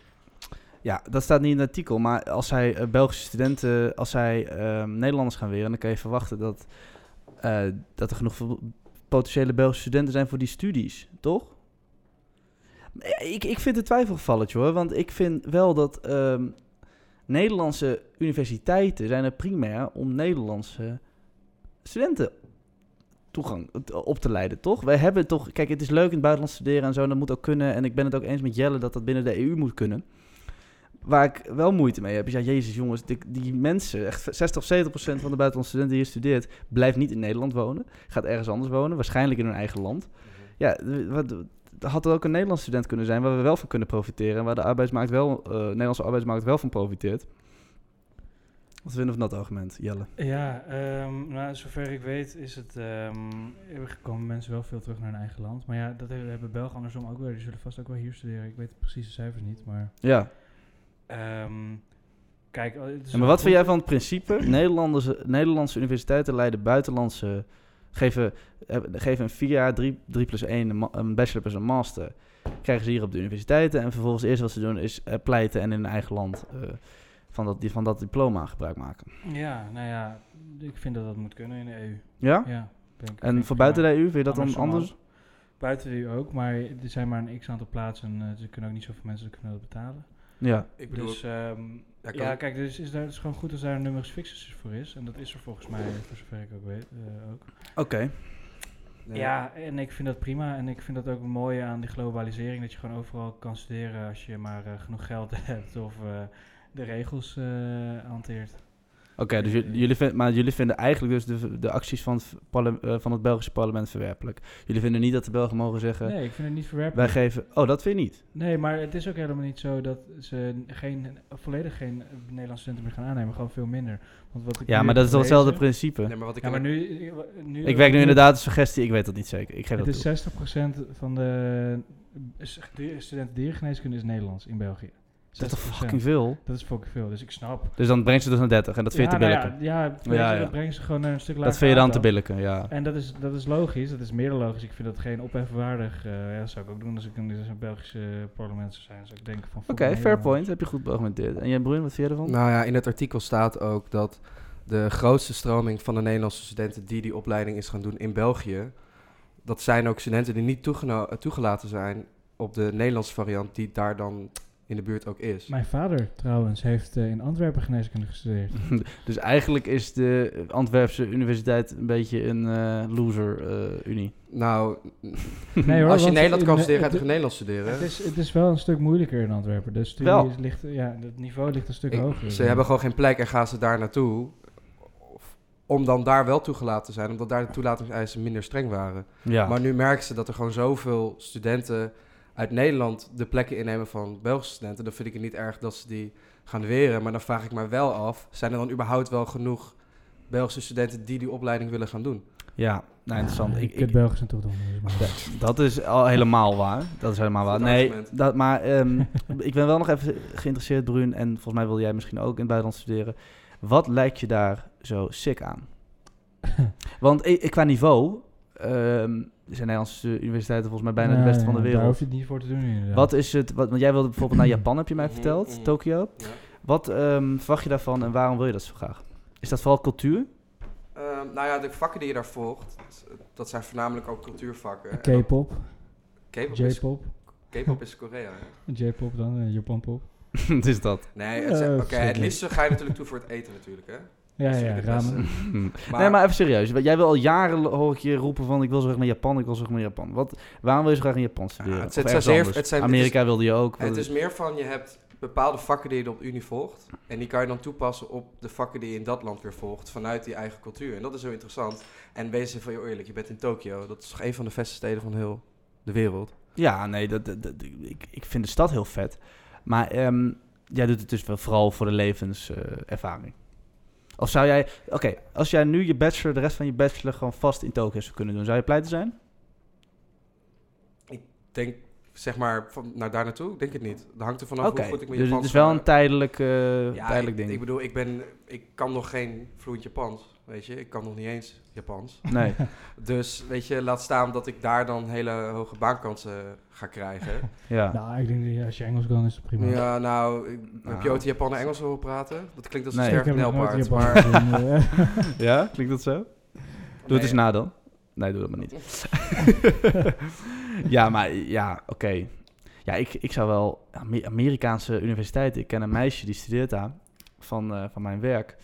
Ja, dat staat niet in het artikel. Maar als zij eh, Belgische studenten, als zij ehm, Nederlanders gaan weren, dan kan je verwachten dat, eh, dat er genoeg potentiële Belgische studenten zijn voor die studies, toch? Ik, ik vind het twijfelgevalletje hoor, want ik vind wel dat ehm, Nederlandse universiteiten zijn er primair om Nederlandse studenten toegang op te leiden, toch? Wij hebben toch, kijk, het is leuk in het buitenland studeren en zo, en dat moet ook kunnen. En ik ben het ook eens met Jelle dat dat binnen de EU moet kunnen. Waar ik wel moeite mee heb, is ja, jezus jongens, die, die mensen, echt 60 of 70 procent van de buitenlandse studenten die hier studeert, blijft niet in Nederland wonen, gaat ergens anders wonen, waarschijnlijk in hun eigen land. Ja, d- wat, er had er ook een Nederlandse student kunnen zijn waar we wel van kunnen profiteren en waar de arbeidsmarkt wel, eh Nederlandse arbeidsmarkt wel van profiteert. Wat vinden we van dat argument, Jelle? Ja, ehm, nou, zover ik weet is het, ehm, komen mensen wel veel terug naar hun eigen land. Maar ja, dat hebben, hebben Belgen andersom ook wel. Die zullen vast ook wel hier studeren. Ik weet precies de cijfers niet, maar... Ja, ehm, kijk, Ja, maar wat vind jij van het principe? Nederlandse, Nederlandse universiteiten leiden buitenlandse... Geven, eh, geven een vier jaar, drie, drie plus één, een ma- een bachelor plus een master. Krijgen ze hier op de universiteiten. En vervolgens eerst wat ze doen is eh, pleiten en in hun eigen land eh, van, dat, van dat diploma gebruik maken. Ja, nou ja, ik vind dat dat moet kunnen in de EU. Ja? Ja. vind En voor buiten de EU, vind je dat dan anders? Buiten de EU ook, maar er zijn maar een x-aantal plaatsen en eh, er kunnen ook niet zoveel mensen kunnen dat betalen. Ja. Ik bedoel, dus ehm, ja, kijk, dus is daar, het is gewoon goed als daar een numerus fixus voor is. En dat is er volgens mij, voor zover ik ook weet, eh, ook. Oké. Ja, en ik vind dat prima. En ik vind dat ook een mooie aan die globalisering. Dat je gewoon overal kan studeren als je maar eh, genoeg geld hebt of eh, de regels eh, hanteert. Oké, dus jullie, vind, maar jullie vinden eigenlijk dus de, de acties van het, eh, van het Belgische parlement verwerpelijk. Jullie vinden niet dat de Belgen mogen zeggen... Nee, ik vind het niet verwerpelijk. Wij geven... Oh, dat vind je niet? Nee, maar het is ook helemaal niet zo dat ze geen, volledig geen Nederlandse studenten meer gaan aannemen. Gewoon veel minder. Want wat ik Ja, maar dat is toch hetzelfde principe? Nee, maar wat ik Ja, maar nu... nu Ik werk nu inderdaad als suggestie, ik weet dat niet zeker. Ik geef Het dat is toe. 60% van de studenten dierengeneeskunde is Nederlands in België. 60%. Dat is toch fucking veel? Dat is fucking veel, dus ik snap. Dus dan brengt ze dus naar 30 en dat vind je ja, te nou billijken. Ja, ja, Ja, dat brengen ze gewoon naar een stuk lager dat vind je dan te billijken, ja. En dat is, dat is logisch, dat is meer dan logisch. Ik vind dat geen ophefwaardig. eh ja, dat zou ik ook doen als ik in een Belgische parlement zou zijn. Zou ik denken van... Oké, fair point. Heb je goed beargumenteerd. En jij, Bruin, wat vind je ervan? Nou ja, in het artikel staat ook dat de grootste stroming van de Nederlandse studenten die die opleiding is gaan doen in België, dat zijn ook studenten die niet toegelaten zijn op de Nederlandse variant die daar dan in de buurt ook is. Mijn vader trouwens heeft eh, in Antwerpen geneeskunde gestudeerd. dus eigenlijk is de Antwerpse universiteit een beetje een eh, loser-unie. Nou, Nee, hoor, als je in Nederland kan studeren, ga je toch in Nederland studeren? Het is, het is wel een stuk moeilijker in Antwerpen. De studie Wel. is- ligt, ja, het niveau ligt een stuk Ik- hoger. ze hebben gewoon geen plek en gaan ze daar naartoe. Of- Om dan daar wel toegelaten te zijn, omdat daar de toelatingseisen minder streng waren. Ja. Maar nu merken ze dat er gewoon zoveel studenten uit Nederland de plekken innemen van Belgische studenten. Dan vind ik het niet erg dat ze die gaan weren. Maar dan vraag ik me wel af, zijn er dan überhaupt wel genoeg Belgische studenten die die opleiding willen gaan doen? ja, nou interessant. Ik, Ik, ik, Belgisch en toch doen. dus maar- dat is al helemaal waar. Dat is helemaal waar. Nee, dat, maar ehm, ik ben wel nog even geïnteresseerd, Bruin. En volgens mij wil jij misschien ook in het buitenland studeren. Wat lijkt je daar zo sick aan? Want eh, qua niveau ehm, zijn Nederlandse universiteiten volgens mij bijna de beste van de Nee, Daar wereld. hoef je het niet voor te doen inderdaad. Wat is het, wat, want jij wilde bijvoorbeeld naar Japan, heb je mij Mhm, verteld, mhm. Tokio. Ja. Wat ehm, verwacht je daarvan en waarom wil je dat zo graag? Is dat vooral cultuur? Ehm, nou ja, de vakken die je daar volgt, dat zijn voornamelijk ook cultuurvakken. K-pop, K-pop is, J-pop. K-pop is Korea. J-pop dan, eh, Japan-pop. Het is dat. Nee, het, zijn- oké, het verschrikkelijk. liefste ga je natuurlijk toe voor het eten natuurlijk, hè? Ja, Dat ja, het ramen. Maar- nee, maar even serieus. Jij wil al jaren hoor ik je roepen van ik wil zo graag naar Japan, ik wil zo graag naar Japan. Wat, waarom wil je zo graag in Japan studeren? het Of zijn het zijn- het Amerika wilde je ook. Het is meer van, je hebt bepaalde vakken die je op de unie volgt. En die kan je dan toepassen op de vakken die je in dat land weer volgt. Vanuit die eigen cultuur. En dat is heel interessant. En wees even heel eerlijk, je bent in Tokio. Dat is toch een van de beste steden van heel de wereld. Ja, nee, dat, dat, dat- ik, ik vind de stad heel vet. Maar ehm, jij doet het dus wel vooral voor de levenservaring. Of zou jij... Oké, als jij nu je bachelor, de rest van je bachelor gewoon vast in Tokio zou kunnen doen, zou je pleiten zijn? Denk, zeg maar, van, naar daar naartoe? Ik denk het niet. Dat hangt er vanaf hoe goed ik mijn dus het Japans is wel een tijdelijk, eh, Ja, tijdelijk ik, ding. ik bedoel, ik, ben, ik kan nog geen vloeiend Japans. Weet je, ik kan nog niet eens Japans. nee. Dus weet je, laat staan dat ik daar dan hele hoge baankansen ga krijgen. Ja. Nou, ik denk dat als je Engels kan, is het prima. Ja, nou, ik- heb je Nou. ooit Japan en Engels horen praten? Dat klinkt als een Nee. Japan Maar eh. ja, klinkt dat zo? Doe Nee. het eens na dan. Nee, doe dat maar niet. ja, maar ja, oké. Ja, ik, ik zou wel... Ame- Amerikaanse universiteiten. Ik ken een meisje die studeert daar van, eh, van mijn werk.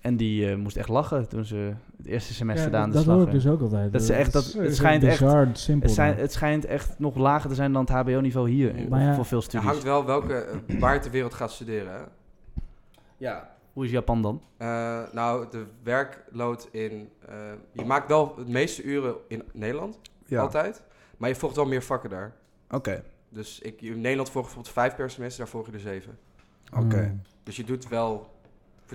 En die eh, moest echt lachen toen ze het eerste semester Ja, daar aan de dat slag hoor ik dus ook altijd. Dat ze echt- dat- is- het is schijnt echt- simpel. Het, zijn, het schijnt echt nog lager te zijn dan het HBO-niveau hier eh, Maar ja, voor veel het studies. hangt wel welke, eh, waar je ter wereld gaat studeren. Hè? Ja. Hoe is Japan dan? Eh, nou, de werkload in... eh, je maakt wel het meeste uren in Nederland, altijd. Maar je volgt wel meer vakken daar. Oké. Dus ik, in Nederland volg je bijvoorbeeld vijf per semester, daar volg je er zeven. Oké. Hmm. Dus je doet wel...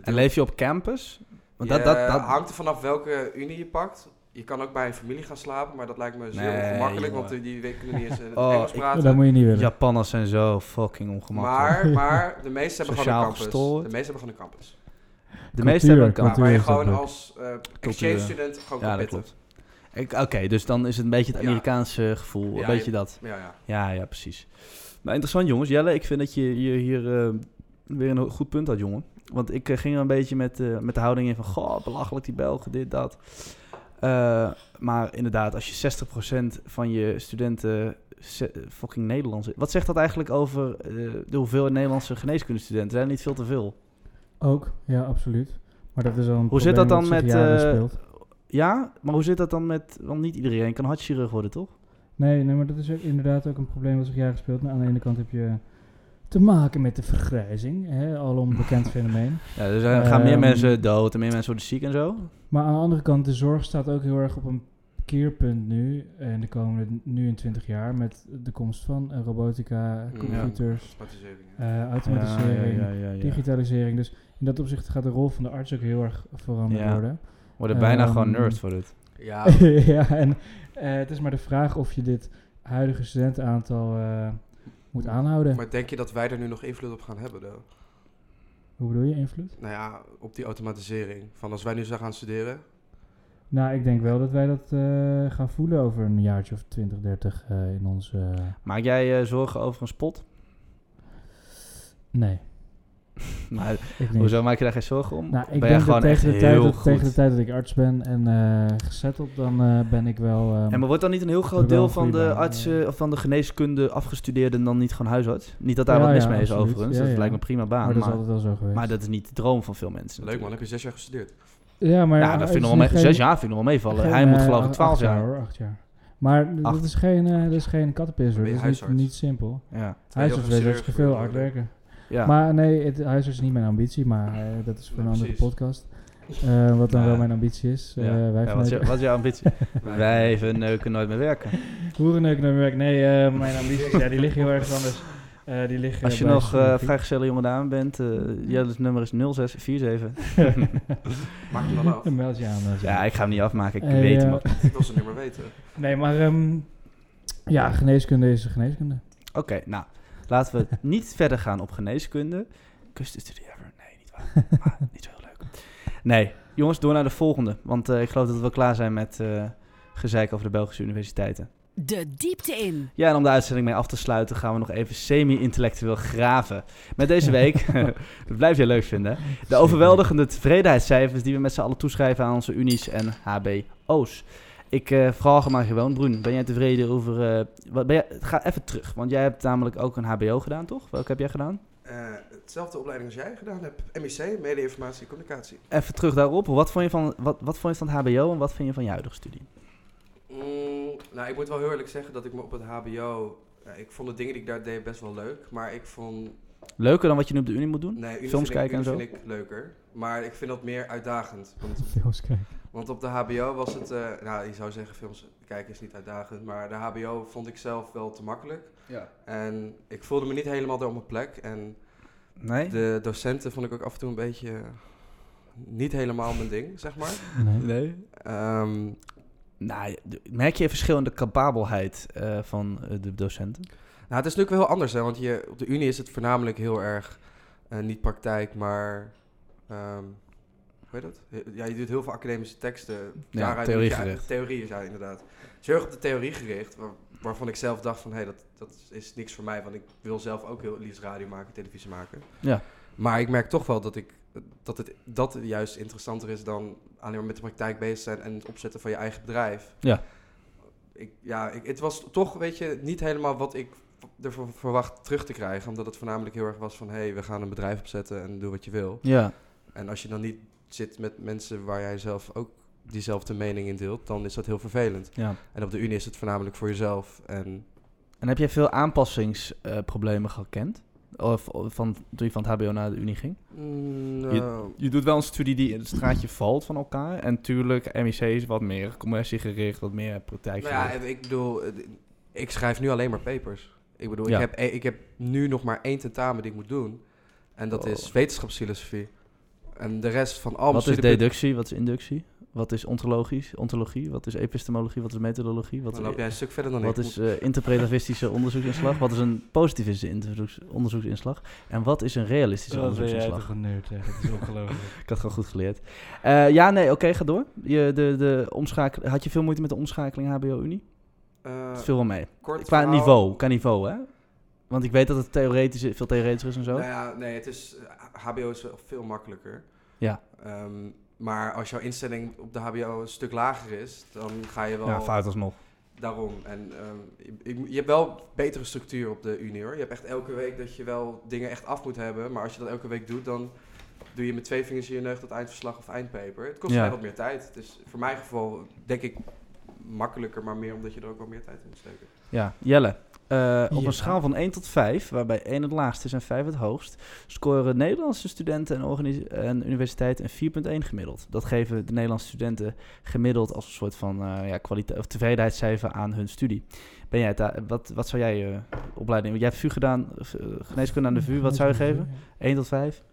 En leef je op campus? Want je dat, dat, dat, hangt er vanaf welke unie je pakt. je kan ook bij een familie gaan slapen, maar dat lijkt me zeer Nee, ongemakkelijk, jongen. want die, die kunnen niet eens eh, Oh, Engels ik- praten. dat moet je niet willen. Japanners zijn zo fucking ongemakkelijk. maar, maar de meeste hebben gewoon een campus. gestoord. De meeste hebben gewoon een campus. de meeste hebben een Maar cultuur waar je gewoon ook. als eh, Cultuur. exchange student gewoon Ja, kan Oké, dus dan is het een beetje het Ja. Amerikaanse gevoel. Ja, een beetje je- dat. Ja, ja. Ja, ja, precies. Maar interessant, jongens. Jelle, ik vind dat je, je hier eh, weer een goed punt had, jongen. Want ik eh, ging er een beetje met, eh, met de houding in van... Goh, belachelijk die Belgen, dit, dat. Eh, maar inderdaad, als je 60% van je studenten fucking Nederlands is... Wat zegt dat eigenlijk over de hoeveelheid Nederlandse geneeskundestudenten? Zijn er niet veel te veel? Ook, ja, absoluut. Maar dat is al een Hoe zit dat dan met. Ja, maar hoe zit dat dan met... Want niet iedereen kan hartchirurg worden, toch? Nee, nee, maar dat is ook inderdaad ook een probleem wat zich jaren speelt. Nou, aan de ene kant heb je te maken met de vergrijzing, hè, alom bekend fenomeen. Ja, er zijn- gaan meer Ehm, mensen dood en meer mensen worden ziek en zo. Maar aan de andere kant, de zorg staat ook heel erg op een keerpunt nu, en de komende nu in 20 jaar, met de komst van eh, robotica, Ja. computers, Automatisering. eh, automatisering, Ja, ja, ja, ja. digitalisering. Dus in dat opzicht gaat de rol van de arts ook heel erg veranderd Ja. worden. Worden bijna Ehm, gewoon nerds voor dit. Ja, ja, en eh, het is maar de vraag of je dit huidige studentenaantal eh, moet aanhouden. maar denk je dat wij er nu nog invloed op gaan hebben, though? Hoe bedoel je invloed? Nou ja, op die automatisering. Van als wij nu zouden gaan studeren. Nou, ik denk wel dat wij dat eh, gaan voelen over een jaartje of 20, 30 eh, in ons. eh, Maak jij je zorgen over een spot? nee, Maar hoezo maak je daar geen zorgen om? Nou, ik ben je denk gewoon dat echt tegen de, tijd heel dat, goed? tegen de tijd dat ik arts ben en eh gezetteld, dan eh, ben ik wel... ehm, En maar wordt dan niet een heel groot deel van de baan, artsen of van de geneeskunde afgestudeerden dan niet gewoon huisarts? Niet dat daar Ja, wat mis ja, mee is absoluut. overigens. Ja, dat ja. lijkt me prima baan. maar Maar, dat is altijd wel zo geweest. maar dat is niet de droom van veel mensen. Leuk man, heb je zes jaar gestudeerd? ja, maar Ja, dat vind ik nog wel mee. Zes jaar vind ik nog wel meevallen. geen, Hij moet eh, geloof ik twaalf jaar. hoor, acht jaar. Maar dat is geen, eh dat is geen kattenpisser. Dat is niet, simpel. Ja. heel Huisarts veel hard werken. Ja. Maar nee, het huisarts is niet mijn ambitie, maar eh, dat is voor een andere precies. podcast. Eh, wat dan Ja. wel mijn ambitie is. Ja. Eh, wij Ja, wat, is je- verneuken- wat is jouw ambitie? Wij verneuken nooit meer werken. Hoerenneuken naar werk. Nee, eh, mijn ambities, ja, die liggen heel erg anders. Eh, die liggen Als je nog eh sociologie. vrijgezelle jonge dame bent, eh Jelle's nummer is 0647. Maak hem dan af. Een mailtje aan. meld je ja, aan. ik ga hem niet afmaken. Ik weet ja. hem ook. Ik wil ze niet meer weten. Nee, maar ehm, ja, geneeskunde is geneeskunde. Oké, nou, laten we niet verder gaan op geneeskunde. Kuste studie ever. Nee, niet waar. Maar niet zo heel leuk. Nee, jongens, door naar de volgende. Want eh, ik geloof dat we klaar zijn met eh gezeik over de Belgische universiteiten. De diepte in. Ja, en om de uitzending mee af te sluiten gaan we nog even semi-intellectueel graven. Met deze week, dat blijf je leuk vinden, de overweldigende tevredenheidscijfers die we met z'n allen toeschrijven aan onze unies en HBO's. Ik eh, vraag maar gewoon, Broen, ben jij tevreden over... eh, wat ben jij, ga even terug, want jij hebt namelijk ook een HBO gedaan, toch? Welke heb jij gedaan? Eh, hetzelfde opleiding als jij gedaan hebt. MIC, Media Informatie en Communicatie. Even terug daarop, wat vond je van, wat, wat vond je van het HBO en wat vind je van je huidige studie? Mm, nou, ik moet wel heel eerlijk zeggen dat ik me op het HBO... ik vond de dingen die ik daar deed best wel leuk. Maar ik vond... Leuker dan wat je nu op de unie moet doen? Nee, Films vind ik- kijken en zo? vind ik leuker. Maar ik vind dat meer uitdagend. Want, Films kijken. Want op de HBO was het... eh, nou, je zou zeggen films kijken is niet uitdagend. Maar de HBO vond ik zelf wel te makkelijk. Ja. En ik voelde me niet helemaal daar op mijn plek. En Nee? de docenten vond ik ook af en toe een beetje... niet helemaal mijn ding, zeg maar. Nee. Nee. Ehm, Nou, merk je een verschil in de capabelheid eh, van eh, de docenten? Nou, het is natuurlijk wel heel anders, hè, want je, op de Unie is het voornamelijk heel erg eh, niet praktijk, maar. ehm hoe heet dat? Ja, je doet heel veel academische teksten. Je- theoriegericht. Theorie, ja, inderdaad. Het is heel erg op de theorie gericht, waar- waarvan ik zelf dacht van, hé, dat, dat is niks voor mij, want ik wil zelf ook heel liefst radio maken, televisie maken. Ja. Maar ik merk toch wel dat, ik, dat het dat juist interessanter is dan alleen maar met de praktijk bezig zijn en het opzetten van je eigen bedrijf. Ja. Ik, ja, ik, het was toch, weet je, niet helemaal wat ik ervoor verwacht terug te krijgen. Omdat het voornamelijk heel erg was van, hé, hey, we gaan een bedrijf opzetten en doe wat je wil. Ja. En als je dan niet zit met mensen waar jij zelf ook diezelfde mening in deelt, dan is dat heel vervelend. ja. En op de Unie is het voornamelijk voor jezelf. En En heb jij veel aanpassingsproblemen gekend? Of, of van, toen je van het HBO naar de Unie ging? mm, nou, Je doet wel een studie die in het straatje valt van elkaar. En tuurlijk, MIC is wat meer commerciegericht, wat meer praktijk. Nou ja, ik bedoel, ik schrijf nu alleen maar papers. Ik bedoel, Ja. ik, heb, e- ik heb nu nog maar één tentamen die ik moet doen. En dat Oh. is wetenschapsfilosofie. En de rest van al mijn wat is deductie, wat is inductie? Wat is ontologisch, ontologie? Wat is epistemologie? Wat is methodologie? Wat Dan loop jij een stuk verder dan Wat ik. is eh, interpretavistische onderzoeksinslag? Wat is een positivistische onderzoeks- onderzoeksinslag? En wat is een realistische Wat ben jij onderzoeksinslag? toch een nerd, zeg. Het is ongelooflijk. Ik had gewoon goed geleerd. Eh, ja, nee, oké, ga door. Je, de, de omschakel, had je veel moeite met de omschakeling HBO-Unie? Eh, Het viel wel mee. kort Qua verhaal. niveau, qua niveau, hè? Want ik weet dat het theoretisch, veel theoretischer is en zo. Nou ja, nee, het is, eh, HBO is veel makkelijker. Ja. Ehm, maar als jouw instelling op de HBO een stuk lager is, dan ga je wel Ja, fout alsnog. daarom. En ehm, je, je- hebt wel betere structuur op de Unie hoor. Je hebt echt elke week dat je wel dingen echt af moet hebben. Maar als je dat elke week doet, dan doe je met twee vingers in je neus dat eindverslag of eindpaper. Het kost Ja. wat meer tijd. Is voor mijn geval denk ik makkelijker, maar meer omdat je er ook wel meer tijd in moet steken. Ja, Jelle. Eh, op een schaal van 1 tot 5, waarbij 1 het laagste is en 5 het hoogst, scoren Nederlandse studenten en, en universiteiten een 4,1 gemiddeld. Dat geven de Nederlandse studenten gemiddeld als een soort van eh, ja, of tevredenheidscijfer aan hun studie. Ben jij het wat, wat zou jij eh opleiding? Jij hebt VU gedaan, eh, geneeskunde aan de VU, wat zou je geven? 1 tot 5?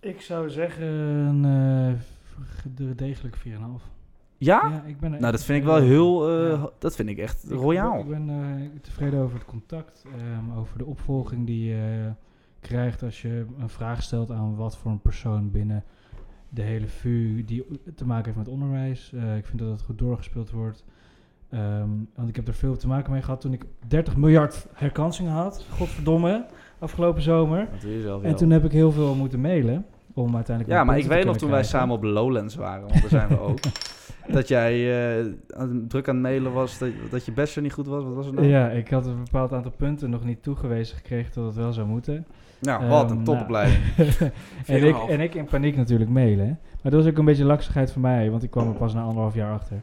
Ik zou zeggen een ge- degelijk 4,5. Ja? Ja, ik ben Nou, dat vind ik wel heel, eh, Ja. dat vind ik echt Ik royaal. Ik ben eh, tevreden over het contact, ehm, over de opvolging die je krijgt als je een vraag stelt aan wat voor een persoon binnen de hele VU die te maken heeft met onderwijs. Eh, ik vind dat het goed doorgespeeld wordt. Ehm, want ik heb er veel te maken mee gehad toen ik 30 miljard herkansingen had. Godverdomme, afgelopen zomer. Zelf En toen heb ik heel veel moeten mailen om uiteindelijk... Ja, maar ik weet nog toen wij samen op Lowlands waren, want daar zijn we ook. dat jij eh, druk aan het mailen was, dat, dat je best niet goed was. Wat was het nou? Ja, ik had een bepaald aantal punten nog niet toegewezen gekregen tot het wel zou moeten. Nou, wat een Ehm, topopleiding. en, ik, 4,5. en ik in paniek natuurlijk mailen. Maar dat was ook een beetje laksigheid van mij, want ik kwam er pas na anderhalf jaar achter.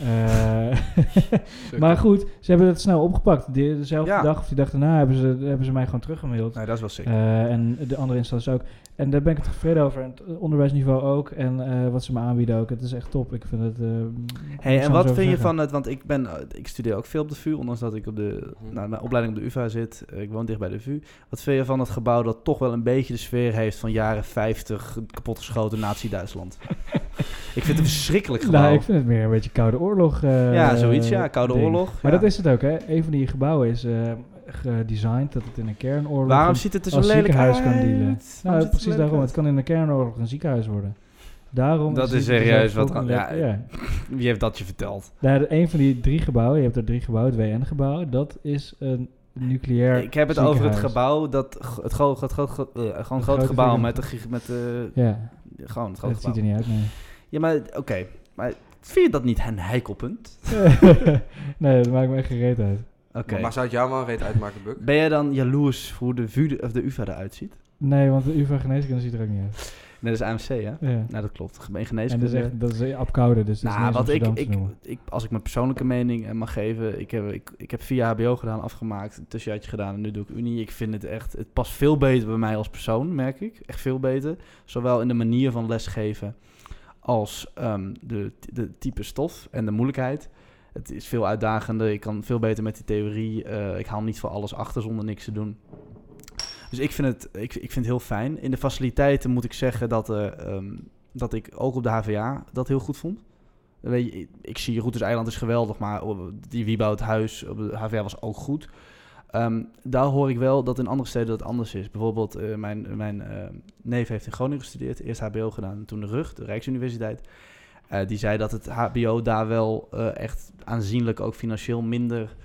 Eh, maar goed, ze hebben het snel opgepakt. De, dezelfde Ja. dag of die dag daarna hebben ze, hebben ze mij gewoon teruggemaild. nee, dat is wel sick. Eh, en de andere instanties ook. En daar ben ik het tevreden over. En het onderwijsniveau ook. En eh, wat ze me aanbieden ook. Het is echt top. Ik vind het... hey, en wat vind je van het, want ik, ben, ik studeer ook veel op de VU, ondanks dat ik op de, Mhm. nou, mijn opleiding op de UvA zit. Ik woon dicht bij de VU. Wat vind je van het gebouw dat toch wel een beetje de sfeer heeft van jaren 50, kapotgeschoten Nazi-Duitsland? Ik vind het een verschrikkelijk gebouw. Nou, ik vind het meer een beetje Koude Oorlog. eh, ja, zoiets, ja. Koude ding. Oorlog. Maar ja. dat is het ook, hè. Een van die gebouwen is eh gedesigned dat het in een kernoorlog... Waarom een- ziet het er zo als lelijk ziekenhuis uit? kan dealen. Nou, precies daarom. uit? Het kan in een kernoorlog een ziekenhuis worden. Daarom Dat is er serieus wat- ja, leuk- ja. Wie heeft dat je verteld? Nou, een van die drie gebouwen, je hebt er drie gebouwen, het WN-gebouw, dat is een nucleair Ik heb het over het gebouw, dat, het, gro- het, gro- gro- eh, gewoon het grote grote gebouw met de, met de, Ja, gewoon het grote dat ziet gebouw. er niet uit, nee. Ja, maar oké, maar vind je dat niet een heikelpunt? nee, dat maakt me echt gereed uit. Oké. Maar, maar zou het jou wel een reet uitmaken, Buk? Ben jij dan jaloers voor hoe de, VU, de- of de UvA eruit ziet? Nee, want de UvA geneeskunde ziet er ook niet uit. Dat is AMC, hè? Ja. Nou, dat klopt. In En dat is echt, dat is dus Nou, wat ik, ik, ik, als ik mijn persoonlijke mening eh, mag geven, ik heb, ik, ik heb via HBO gedaan, afgemaakt, een tussenjaartje gedaan en nu doe ik Unie. Ik vind het echt, het past veel beter bij mij als persoon, merk ik. Echt veel beter. Zowel in de manier van lesgeven als ehm, de, de type stof en de moeilijkheid. Het is veel uitdagender, ik kan veel beter met die theorie. eh, ik haal niet voor alles achter zonder niks te doen. Dus ik vind het, ik, ik vind heel fijn. In de faciliteiten moet ik zeggen dat, eh, ehm, dat ik ook op de HVA dat heel goed vond. Weet je, ik, zie Routers Eiland is geweldig, maar die Wieboud huis op de HVA was ook goed. Ehm, daar hoor ik wel dat in andere steden dat anders is. Bijvoorbeeld, eh, mijn, mijn eh, neef heeft in Groningen gestudeerd, eerst HBO gedaan en toen de RUG, de Rijksuniversiteit. Die zei dat het HBO daar wel echt aanzienlijk ook financieel minder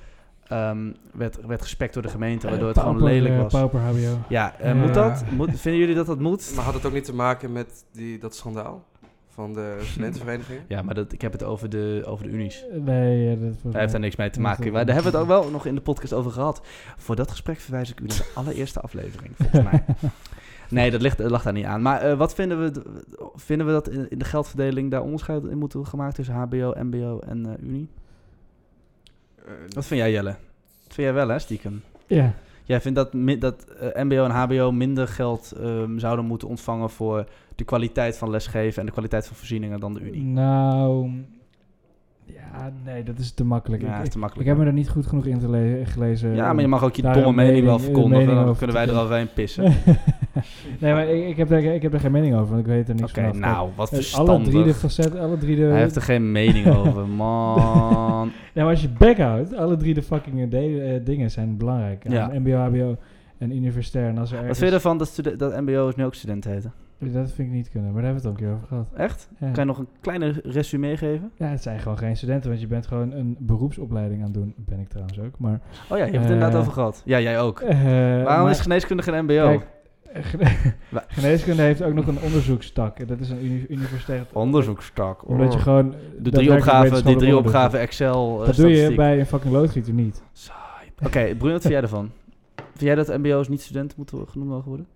ehm, werd, werd gespekt door de gemeente, waardoor het gewoon lelijk eh, was. Pauper HBO. Ja, eh, Ja. moet dat? Moet, vinden jullie dat dat moet? Maar had het ook niet te maken met die, dat schandaal van de studentenvereniging? Ja, maar dat, ik heb het over de, over de unies. Eh, Nee, ja, dat mij- heeft daar niks mee te maken. Maar daar hebben we het ook wel nog in de podcast over gehad. Voor dat gesprek verwijs ik u naar de allereerste aflevering, volgens mij. Nee, dat ligt, dat lag daar niet aan. Maar eh, wat vinden we, vinden we dat in, in de geldverdeling daar onderscheid in moet worden gemaakt tussen HBO, MBO en eh, Unie? Eh, Wat vind jij, Jelle? Dat vind jij wel, hè, stiekem? Ja, Jij vindt dat, dat eh, MBO en HBO minder geld ehm, zouden moeten ontvangen voor de kwaliteit van lesgeven en de kwaliteit van voorzieningen dan de Unie? nou... Ja, nee, dat is te makkelijk. Ja, Ik- dat is te makkelijk. ik heb me er niet goed genoeg in gelezen. ja, maar je mag ook je daar domme mening wel verkondigen. mening Dan kunnen wij er geven. overheen pissen. nee, maar ik, ik, heb daar, ik heb er geen mening over, want ik weet er niks Oké, van. nou, wat alle verstandig. drie de facetten, alle drie de... Hij heeft er geen mening over, man. Ja, maar als je bek houdt, alle drie de fucking eh, de- eh, dingen zijn belangrijk. Ja. Ja. MBO, HBO en universitair. En als er Wat ergens, vind je ervan dat, dat mbo's nu ook studenten heten? Dat vind ik niet kunnen, maar daar hebben we het al een keer over gehad. Echt? Ja. Kan je nog een kleine resume geven? ja, het zijn gewoon geen studenten, want je bent gewoon een beroepsopleiding aan het doen. Ben ik trouwens ook, maar... Oh ja, je hebt het Eh, inderdaad over gehad. Ja, jij ook. eh, Waarom maar- is geneeskunde geen mbo? Kijk, eh, geneeskunde heeft ook nog een onderzoekstak. En Dat is een uni universiteit. Onderzoekstak. Omdat je gewoon... de drie opgaven, die drie opgaven Excel eh, Dat doe je bij een fucking loodgieter niet. Saai. Oké, Bruno, wat vind jij ervan? Vind jij dat mbo's niet studenten moeten genoemd mogen worden?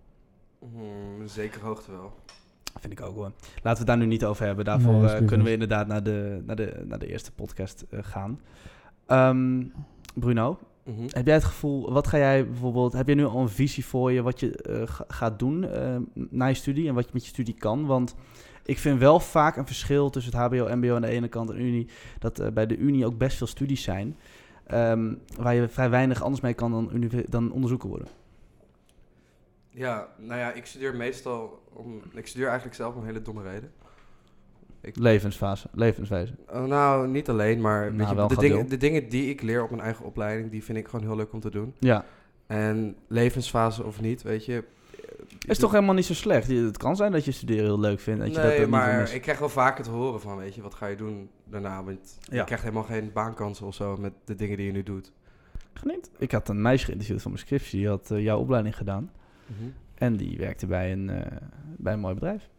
Hmm, in zekere hoogte wel. Vind ik ook hoor. Laten we het daar nu niet over hebben. Daarvoor Nee, eh, kunnen we inderdaad naar de, naar de, naar de eerste podcast eh, gaan. Ehm, Bruno, Mhm. heb jij het gevoel, wat ga jij bijvoorbeeld, heb jij nu al een visie voor je wat je eh, ga- gaat doen eh, na je studie en wat je met je studie kan? Want ik vind wel vaak een verschil tussen het HBO, MBO aan de ene kant en Unie, dat eh, bij de Unie ook best veel studies zijn. ehm, waar je vrij weinig anders mee kan dan, dan onderzoeken worden. Ja, nou ja, ik studeer meestal om... Ik studeer eigenlijk zelf om een hele domme reden. Levensfase, levenswijze. Oh, nou, niet alleen, maar Nou, je, de, de dingen die ik leer op mijn eigen opleiding, die vind ik gewoon heel leuk om te doen. Ja, En levensfase of niet, weet je. is toch helemaal niet zo slecht. Het kan zijn dat je studeren heel leuk vindt. Dat je dat nee, wil maar ik krijg wel vaker te horen van, weet je, wat ga je doen daarna? Want Ja. je krijgt helemaal geen baankansen of zo met de dingen die je nu doet. Geniet. Ik had een meisje geïnterviewd van mijn scriptie. Die had eh, jouw opleiding gedaan. Mhm. En die werkte bij een, eh, bij een mooi bedrijf.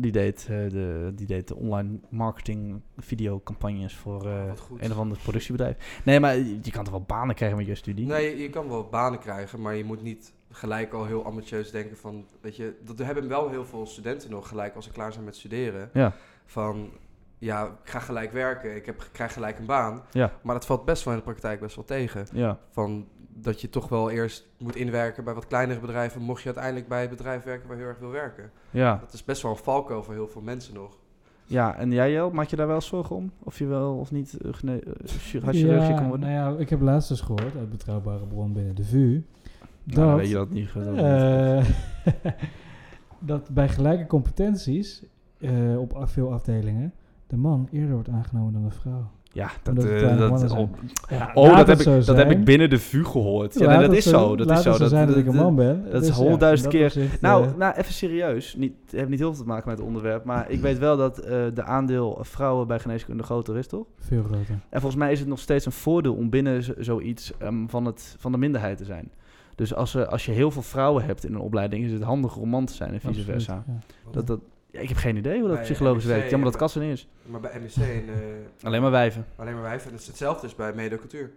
Die deed, eh, de, die deed de online marketing videocampagnes voor eh, wat goed. een of ander productiebedrijf. Nee, maar je je kan toch wel banen krijgen met je studie? Nee, je, je kan wel banen krijgen, maar je moet niet gelijk al heel ambitieus denken van, weet je, dat hebben wel heel veel studenten nog gelijk als ze klaar zijn met studeren. Ja. Van, ja, ik ga gelijk werken, ik heb, krijg gelijk een baan. Ja. Maar dat valt best wel in de praktijk best wel tegen. Ja. Van dat je toch wel eerst moet inwerken bij wat kleinere bedrijven, mocht je uiteindelijk bij het bedrijf werken waar je heel erg wil werken. Ja. Dat is best wel een valkuil voor heel veel mensen nog. ja, en jij Jel, maak je daar wel zorgen om? Of je wel of niet uh, gene- chir- chirurgie kan worden? nou ja, ik heb laatst dus gehoord uit betrouwbare bron binnen de VU. Dat, weet je dat niet. goed. eh, dat bij gelijke competenties eh, op veel afdelingen de man eerder wordt aangenomen dan de vrouw. Ja, dat, eh, kleine dat, oh. Ja, oh, dat, heb ik, dat zijn. heb ik binnen de VU gehoord. Ja, nee, dat is zo. Dat is zo. Dat, zijn dat ik een man ben. dat is Dus ja, honderdduizend dat keer- Nou, eh, nou, even serieus. Niet, het heeft niet heel veel te maken met het onderwerp. Maar ik weet wel dat eh, de aandeel vrouwen bij geneeskunde groter is, toch? veel groter. En volgens mij is het nog steeds een voordeel om binnen zo- zoiets ehm, van, het, van de minderheid te zijn. Dus als, eh, als je heel veel vrouwen hebt in een opleiding, is het handiger om man te zijn en vice Absoluut, versa. ja. Dat, dat, ja, ik heb geen idee hoe dat Bij psychologisch NEC werkt. Jammer dat Kassen is. Maar bij MEC en eh, Alleen maar wijven. alleen maar wijven, dat is hetzelfde is bij medicultuur.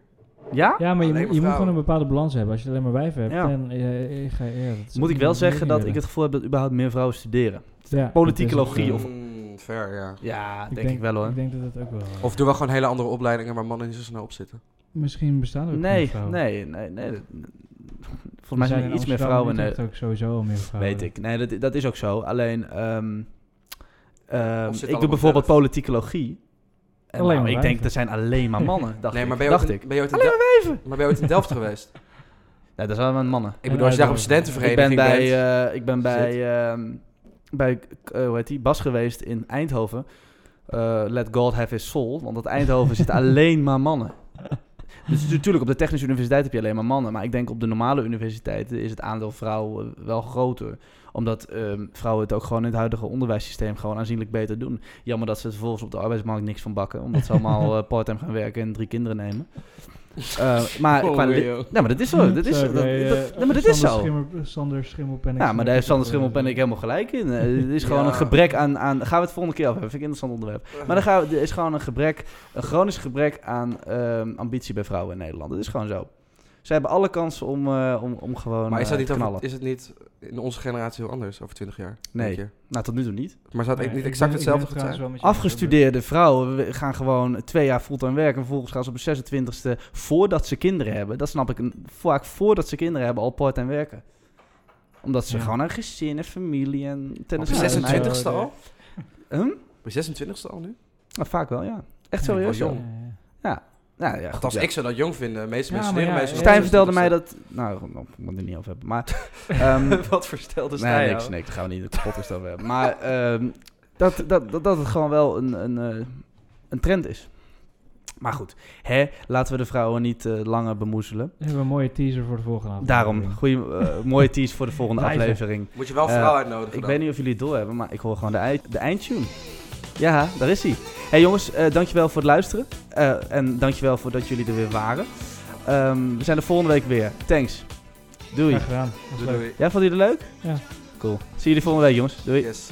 Ja? Ja, maar je, moet, maar je moet gewoon een bepaalde balans hebben. Als je alleen maar wijven hebt, Ja. dan eh, eh, ga je... Ja, dat is Moet ik wel zeggen dat ik het gevoel heb dat überhaupt meer vrouwen studeren. Ja, politicologie dat is of- ook, Mm, fair, ja. Ja, denk, ik wel hoor. Ik denk dat het ook wel... Of doe wel gewoon hele andere opleidingen waar mannen niet zo snel op zitten. misschien bestaan er ook Nee, nee, nee, nee. Dat- Volgens mij Er zijn er iets meer vrouwen. en Nee, Utrecht ook sowieso al meer vrouwen. weet ik. Nee, dat, dat is ook zo. Alleen, ehm, ehm, ik doe bijvoorbeeld zelf? politicologie. En Alleen nou, maar ik denk, dat zijn alleen maar mannen, dacht nee, maar ben je, dacht ooit ik. in, ben je ooit in Alleen maar wijven. maar ben je ooit in Delft geweest? Ja, dat zijn wel mannen. Ik bedoel, als je daar op uitdoen. Ik studentenvereniging ben bij, bent... eh, ik ben bij, ehm, bij eh, hoe heet die, Bas geweest in Eindhoven. Eh, let God have his soul. Want dat Eindhoven zit alleen maar mannen. Dus natuurlijk, op de technische universiteit heb je alleen maar mannen. Maar ik denk op de normale universiteiten is het aandeel vrouwen wel groter. Omdat ehm, vrouwen het ook gewoon in het huidige onderwijssysteem gewoon aanzienlijk beter doen. Jammer dat ze er vervolgens op de arbeidsmarkt niks van bakken. Omdat ze allemaal eh, parttime gaan werken en drie kinderen nemen. Eh, maar, Oh, qua li- joh. ja, maar dat is zo. Dat is, Zo, zo, dat, eh, nee, maar dat is Sander zo. Schimmer- Sander Schimmelpenninck. Ja, maar daar heeft Sander Schimmelpenninck helemaal gelijk in. Eh, Er is gewoon Ja. een gebrek aan, aan... Gaan we het volgende keer over hebben. Vind ik een interessant onderwerp. Maar dan gaan we, er is gewoon een gebrek... Een chronisch gebrek aan ehm, ambitie bij vrouwen in Nederland. Dat is gewoon zo. Ze hebben alle kansen om, eh, om, om gewoon Maar is, dat eh, niet te over- is het niet in onze generatie heel anders over 20 jaar? Nee. Nou, tot nu toe niet. Maar zou het niet exact hetzelfde goed zijn? Afgestudeerde vrouwen we- gaan gewoon twee jaar fulltime werken... en vervolgens gaan ze op de 26e, voordat ze kinderen hebben... dat snap ik, een, vaak voordat ze kinderen hebben, al parttime werken. Omdat ze Ja. gewoon een gezin en familie en tennis... Op de Ja, 26e nou, al? Hm? Op de 26e al nu? Nou, vaak wel, ja. Echt Ja, serieus, joh. jong. Nee, Nou ja, goed, ja. ik zou dat jong vinden. De meeste mensen leren ja. Stijn vertelde mij dat... Nou, ik moet het niet over hebben. Maar... ehm, Wat vertelde nee, Stijn niks, jou? niks. Daar gaan we niet de podcast over hebben. Maar ehm, dat, dat, dat, dat het gewoon wel een, een, eh, een trend is. Maar goed, hè, laten we de vrouwen niet eh, langer bemoezelen. We hebben een mooie teaser voor de volgende aflevering. Daarom, goeie, eh, mooie tease voor de volgende aflevering. Moet je wel een vrouw uitnodigen Ik dan. weet niet of jullie het doorhebben, maar ik hoor gewoon de, de eindtune. Ja, daar is hij. hey jongens, eh, dankjewel voor het luisteren. Eh, en dankjewel voor dat jullie er weer waren. Ehm, we zijn er volgende week weer. Thanks. Doei. Graag gedaan. Doei. Ja, vond je het leuk? Ja. Cool. Zie jullie volgende week jongens. Doei. Yes.